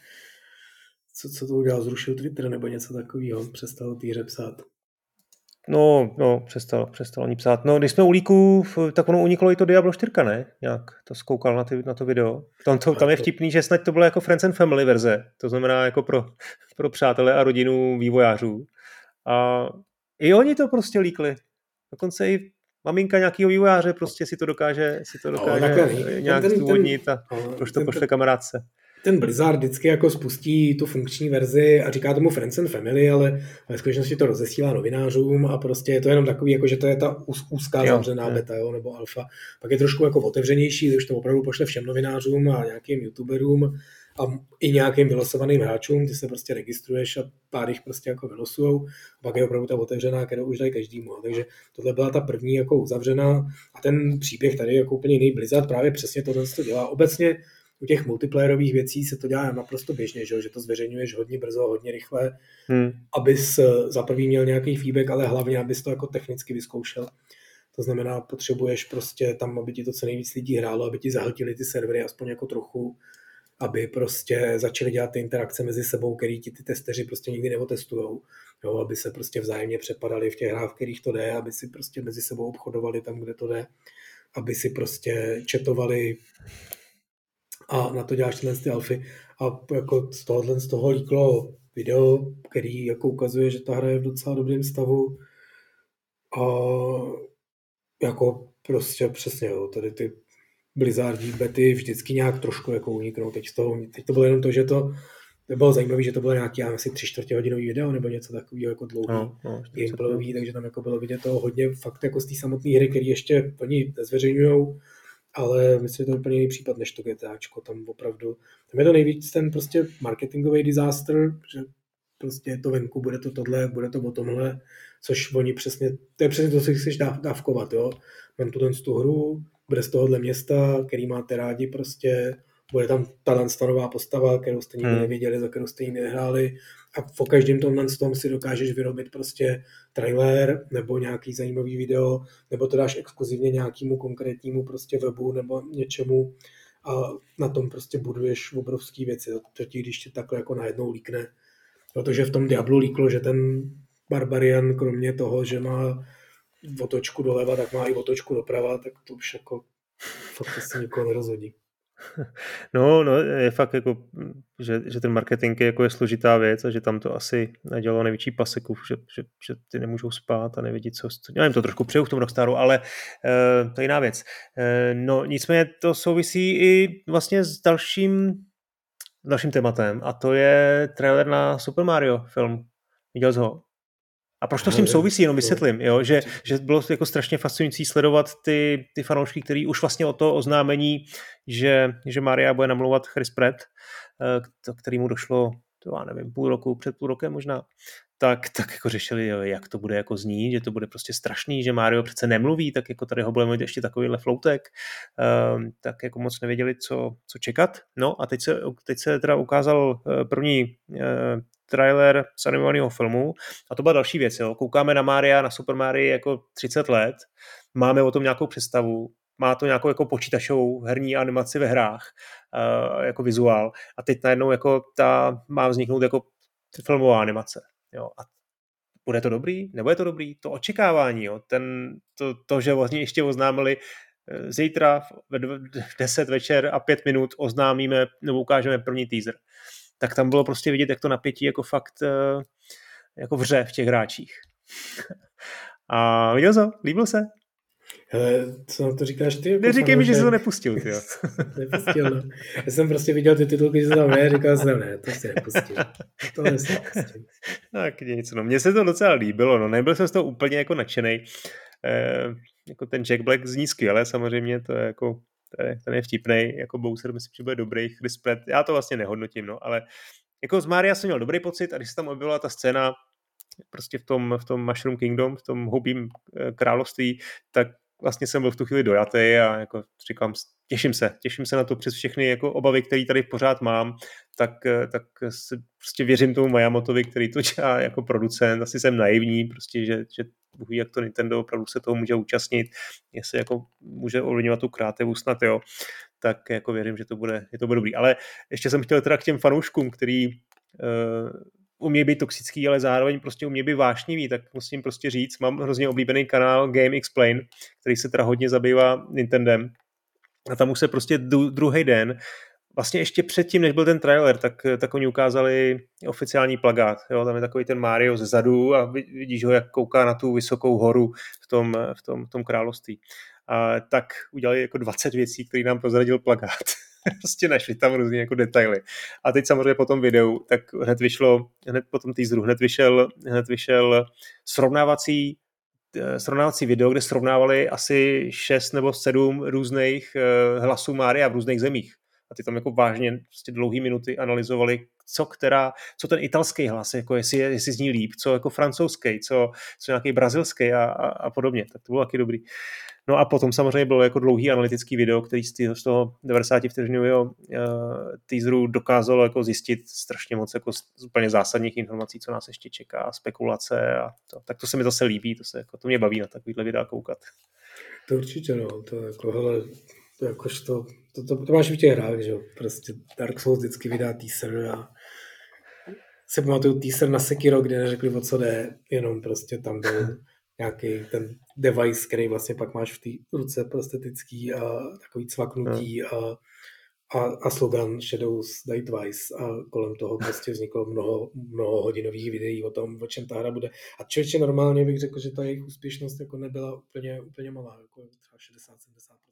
co, co to udělal, zrušil Twitter nebo něco takového, přestal týře psát. No, no, přestal, přestal ani psát. No, když jsme u líků, tak ono uniklo i to Diablo 4, ne? Nějak to zkoukal na, ty, na to video. Tam, to, tam je vtipný, že snad to bylo jako Friends and Family verze, to znamená jako pro, pro přátelé a rodinu vývojářů. A i oni to prostě líkli. Dokonce i maminka nějakého vývojáře prostě si to dokáže, si to dokáže no, nějak zdůvodnit a proč to pošle kamarádce ten Blizzard vždycky jako spustí tu funkční verzi a říká tomu Friends and Family, ale ve skutečnosti to rozesílá novinářům a prostě je to jenom takový, jako že to je ta úzká jo, zavřená beta jo, nebo alfa. Pak je trošku jako otevřenější, už to opravdu pošle všem novinářům a nějakým youtuberům a i nějakým vylosovaným hráčům, ty se prostě registruješ a pár jich prostě jako vylosujou. A pak je opravdu ta otevřená, kterou už dají každému. Takže tohle byla ta první jako uzavřená a ten příběh tady jako úplně jiný Blizzard právě přesně tohle to dělá. Obecně u těch multiplayerových věcí se to dělá naprosto běžně, že, že to zveřejňuješ hodně brzo, hodně rychle, hmm. abys eh, za prvý měl nějaký feedback, ale hlavně, abys to jako technicky vyzkoušel. To znamená, potřebuješ prostě tam, aby ti to co nejvíc lidí hrálo, aby ti zahltili ty servery aspoň jako trochu, aby prostě začali dělat ty interakce mezi sebou, který ti ty testeři prostě nikdy neotestujou, jo, aby se prostě vzájemně přepadali v těch hrách, v kterých to jde, aby si prostě mezi sebou obchodovali tam, kde to jde, aby si prostě četovali a na to děláš tyhle ty alfy. A jako z tohohle z toho líklo video, který jako ukazuje, že ta hra je v docela dobrém stavu. A jako prostě přesně, jo, tady ty Blizzardí bety vždycky nějak trošku jako uniknou. Teď, to, teď to bylo jenom to, že to, to bylo zajímavé, že to bylo nějaký asi tři čtvrtě hodinový video nebo něco takového jako dlouhý no, no, gameplayový, takže tam jako bylo vidět toho hodně fakt jako z té samotné hry, které ještě oni nezveřejňují, ale myslím, že to je úplně jiný případ než to GTAčko. Tam opravdu, tam je to nejvíc ten prostě marketingový disaster, že prostě to venku, bude to tohle, bude to o tomhle, což oni přesně, to je přesně to, co chceš dávkovat, jo. Mám tu tu hru, bude z tohohle města, který máte rádi prostě, bude tam ta stanová postava, kterou jste nikdy hmm. nevěděli, za kterou jste ji nehráli a po každém tomhle tom si dokážeš vyrobit prostě trailer nebo nějaký zajímavý video, nebo to dáš exkluzivně nějakému konkrétnímu prostě webu nebo něčemu a na tom prostě buduješ obrovský věci. To ti, když ti takhle jako najednou líkne. Protože v tom Diablu líklo, že ten Barbarian, kromě toho, že má otočku doleva, tak má i otočku doprava, tak to už jako fakt se nikoho nerozhodí. No, no, je fakt jako, že, že ten marketing je, jako je složitá věc a že tam to asi dělalo největší paseku, že, že, že ty nemůžou spát a nevědí, co... Já jim to trošku přeju v tom Rockstaru, ale uh, to je jiná věc. Uh, no, nicméně to souvisí i vlastně s dalším, dalším tématem a to je trailer na Super Mario film. Viděl jsi ho? A proč to s tím souvisí, jenom vysvětlím, jo? Že, že bylo jako strašně fascinující sledovat ty, ty fanoušky, který už vlastně o to oznámení, že, že Maria bude namlouvat Chris Pratt, eh, který mu došlo, to já nevím, půl roku, před půl rokem možná, tak, tak jako řešili, jo, jak to bude jako znít, že to bude prostě strašný, že Mario přece nemluví, tak jako tady ho budeme mít ještě takovýhle floutek, um, tak jako moc nevěděli, co, co čekat. No a teď se, teď se teda ukázal eh, první uh, trailer z animovaného filmu a to byla další věc. Jo. Koukáme na Mária, na Super Mario jako 30 let, máme o tom nějakou představu, má to nějakou jako počítačovou herní animaci ve hrách, uh, jako vizuál a teď najednou jako ta má vzniknout jako filmová animace. Jo. A bude to dobrý? Nebo je to dobrý? To očekávání, jo. Ten, to, to, že vlastně ještě oznámili eh, zítra v 10 večer a 5 minut oznámíme nebo ukážeme první teaser tak tam bylo prostě vidět, jak to napětí jako fakt eh, jako vře v těch hráčích. A viděl jsi Líbil se? Hele, co na to říkáš ty? Jako Neříkej mi, že jsi to nepustil, ty nepustil, no. Já jsem prostě viděl ty titulky, že tam je, říkal jsem, ne, to si nepustil. To nepustil. tak nic, no. Mně se to docela líbilo, no. Nebyl jsem z toho úplně jako nadšený. Eh, jako ten Jack Black zní skvěle, samozřejmě, to je jako ten, ten je vtipný, jako Bowser myslím, že bude dobrý, Chris Pratt, já to vlastně nehodnotím, no, ale jako z Mária jsem měl dobrý pocit a když se tam objevila ta scéna prostě v tom, v tom Mushroom Kingdom, v tom hubým eh, království, tak vlastně jsem byl v tu chvíli dojatý a jako říkám, těším se, těším se na to přes všechny jako obavy, které tady pořád mám, tak, eh, tak prostě věřím tomu Mayamotovi, který to dělá jako producent, asi jsem naivní, prostě, že, že ví, jak to Nintendo opravdu se toho může účastnit, jestli jako může ovlivňovat tu kreativu snad, jo, tak jako věřím, že to bude, že to bude dobrý. Ale ještě jsem chtěl teda k těm fanouškům, který umí být toxický, ale zároveň prostě umí být vášnivý, tak musím prostě říct, mám hrozně oblíbený kanál Game Explain, který se teda hodně zabývá Nintendem a tam už se prostě druhý den vlastně ještě předtím, než byl ten trailer, tak, tak oni ukázali oficiální plagát. Jo? Tam je takový ten Mario ze zadu a vidíš ho, jak kouká na tu vysokou horu v tom, v tom, v tom království. A tak udělali jako 20 věcí, které nám prozradil plagát. prostě našli tam různé jako detaily. A teď samozřejmě po tom videu, tak hned vyšlo, hned po tom teaseru, hned vyšel, hned vyšel srovnávací eh, srovnávací video, kde srovnávali asi šest nebo sedm různých eh, hlasů Mária v různých zemích a ty tam jako vážně prostě dlouhé minuty analyzovali, co která, co ten italský hlas, jako jestli, jestli zní líp, co jako francouzský, co, co nějaký brazilský a, a, a podobně, tak to bylo taky dobrý. No a potom samozřejmě bylo jako dlouhý analytický video, který z toho 90 vteřinového uh, teaseru dokázalo jako zjistit strašně moc jako úplně zásadních informací, co nás ještě čeká, spekulace a to. Tak to se mi zase líbí, to se jako, to mě baví na takovýhle videa koukat. To určitě, no, to jako, hele, jakož to, to, to, to máš v těch hrách, že jo, prostě Dark Souls vždycky vydá teaser a se pamatuju teaser na Sekiro, kde neřekli, o co jde, jenom prostě tam byl nějaký ten device, který vlastně pak máš v té ruce prostetický a takový cvaknutí a, a, a slogan Shadows Die Twice a kolem toho prostě vzniklo mnoho, mnoho hodinových videí o tom, o čem ta hra bude. A člověče normálně bych řekl, že ta jejich úspěšnost jako nebyla úplně, úplně malá, jako třeba 60-70%.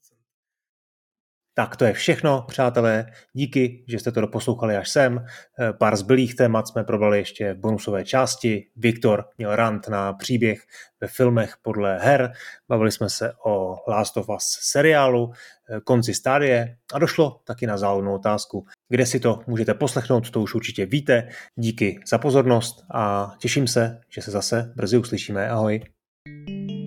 Tak to je všechno, přátelé. Díky, že jste to doposlouchali až sem. Eh, pár zbylých témat jsme probrali ještě v bonusové části. Viktor měl rant na příběh ve filmech podle her. Bavili jsme se o Last of Us seriálu, eh, konci stádie a došlo taky na záhodnou otázku. Kde si to můžete poslechnout, to už určitě víte. Díky za pozornost a těším se, že se zase brzy uslyšíme. Ahoj. thank you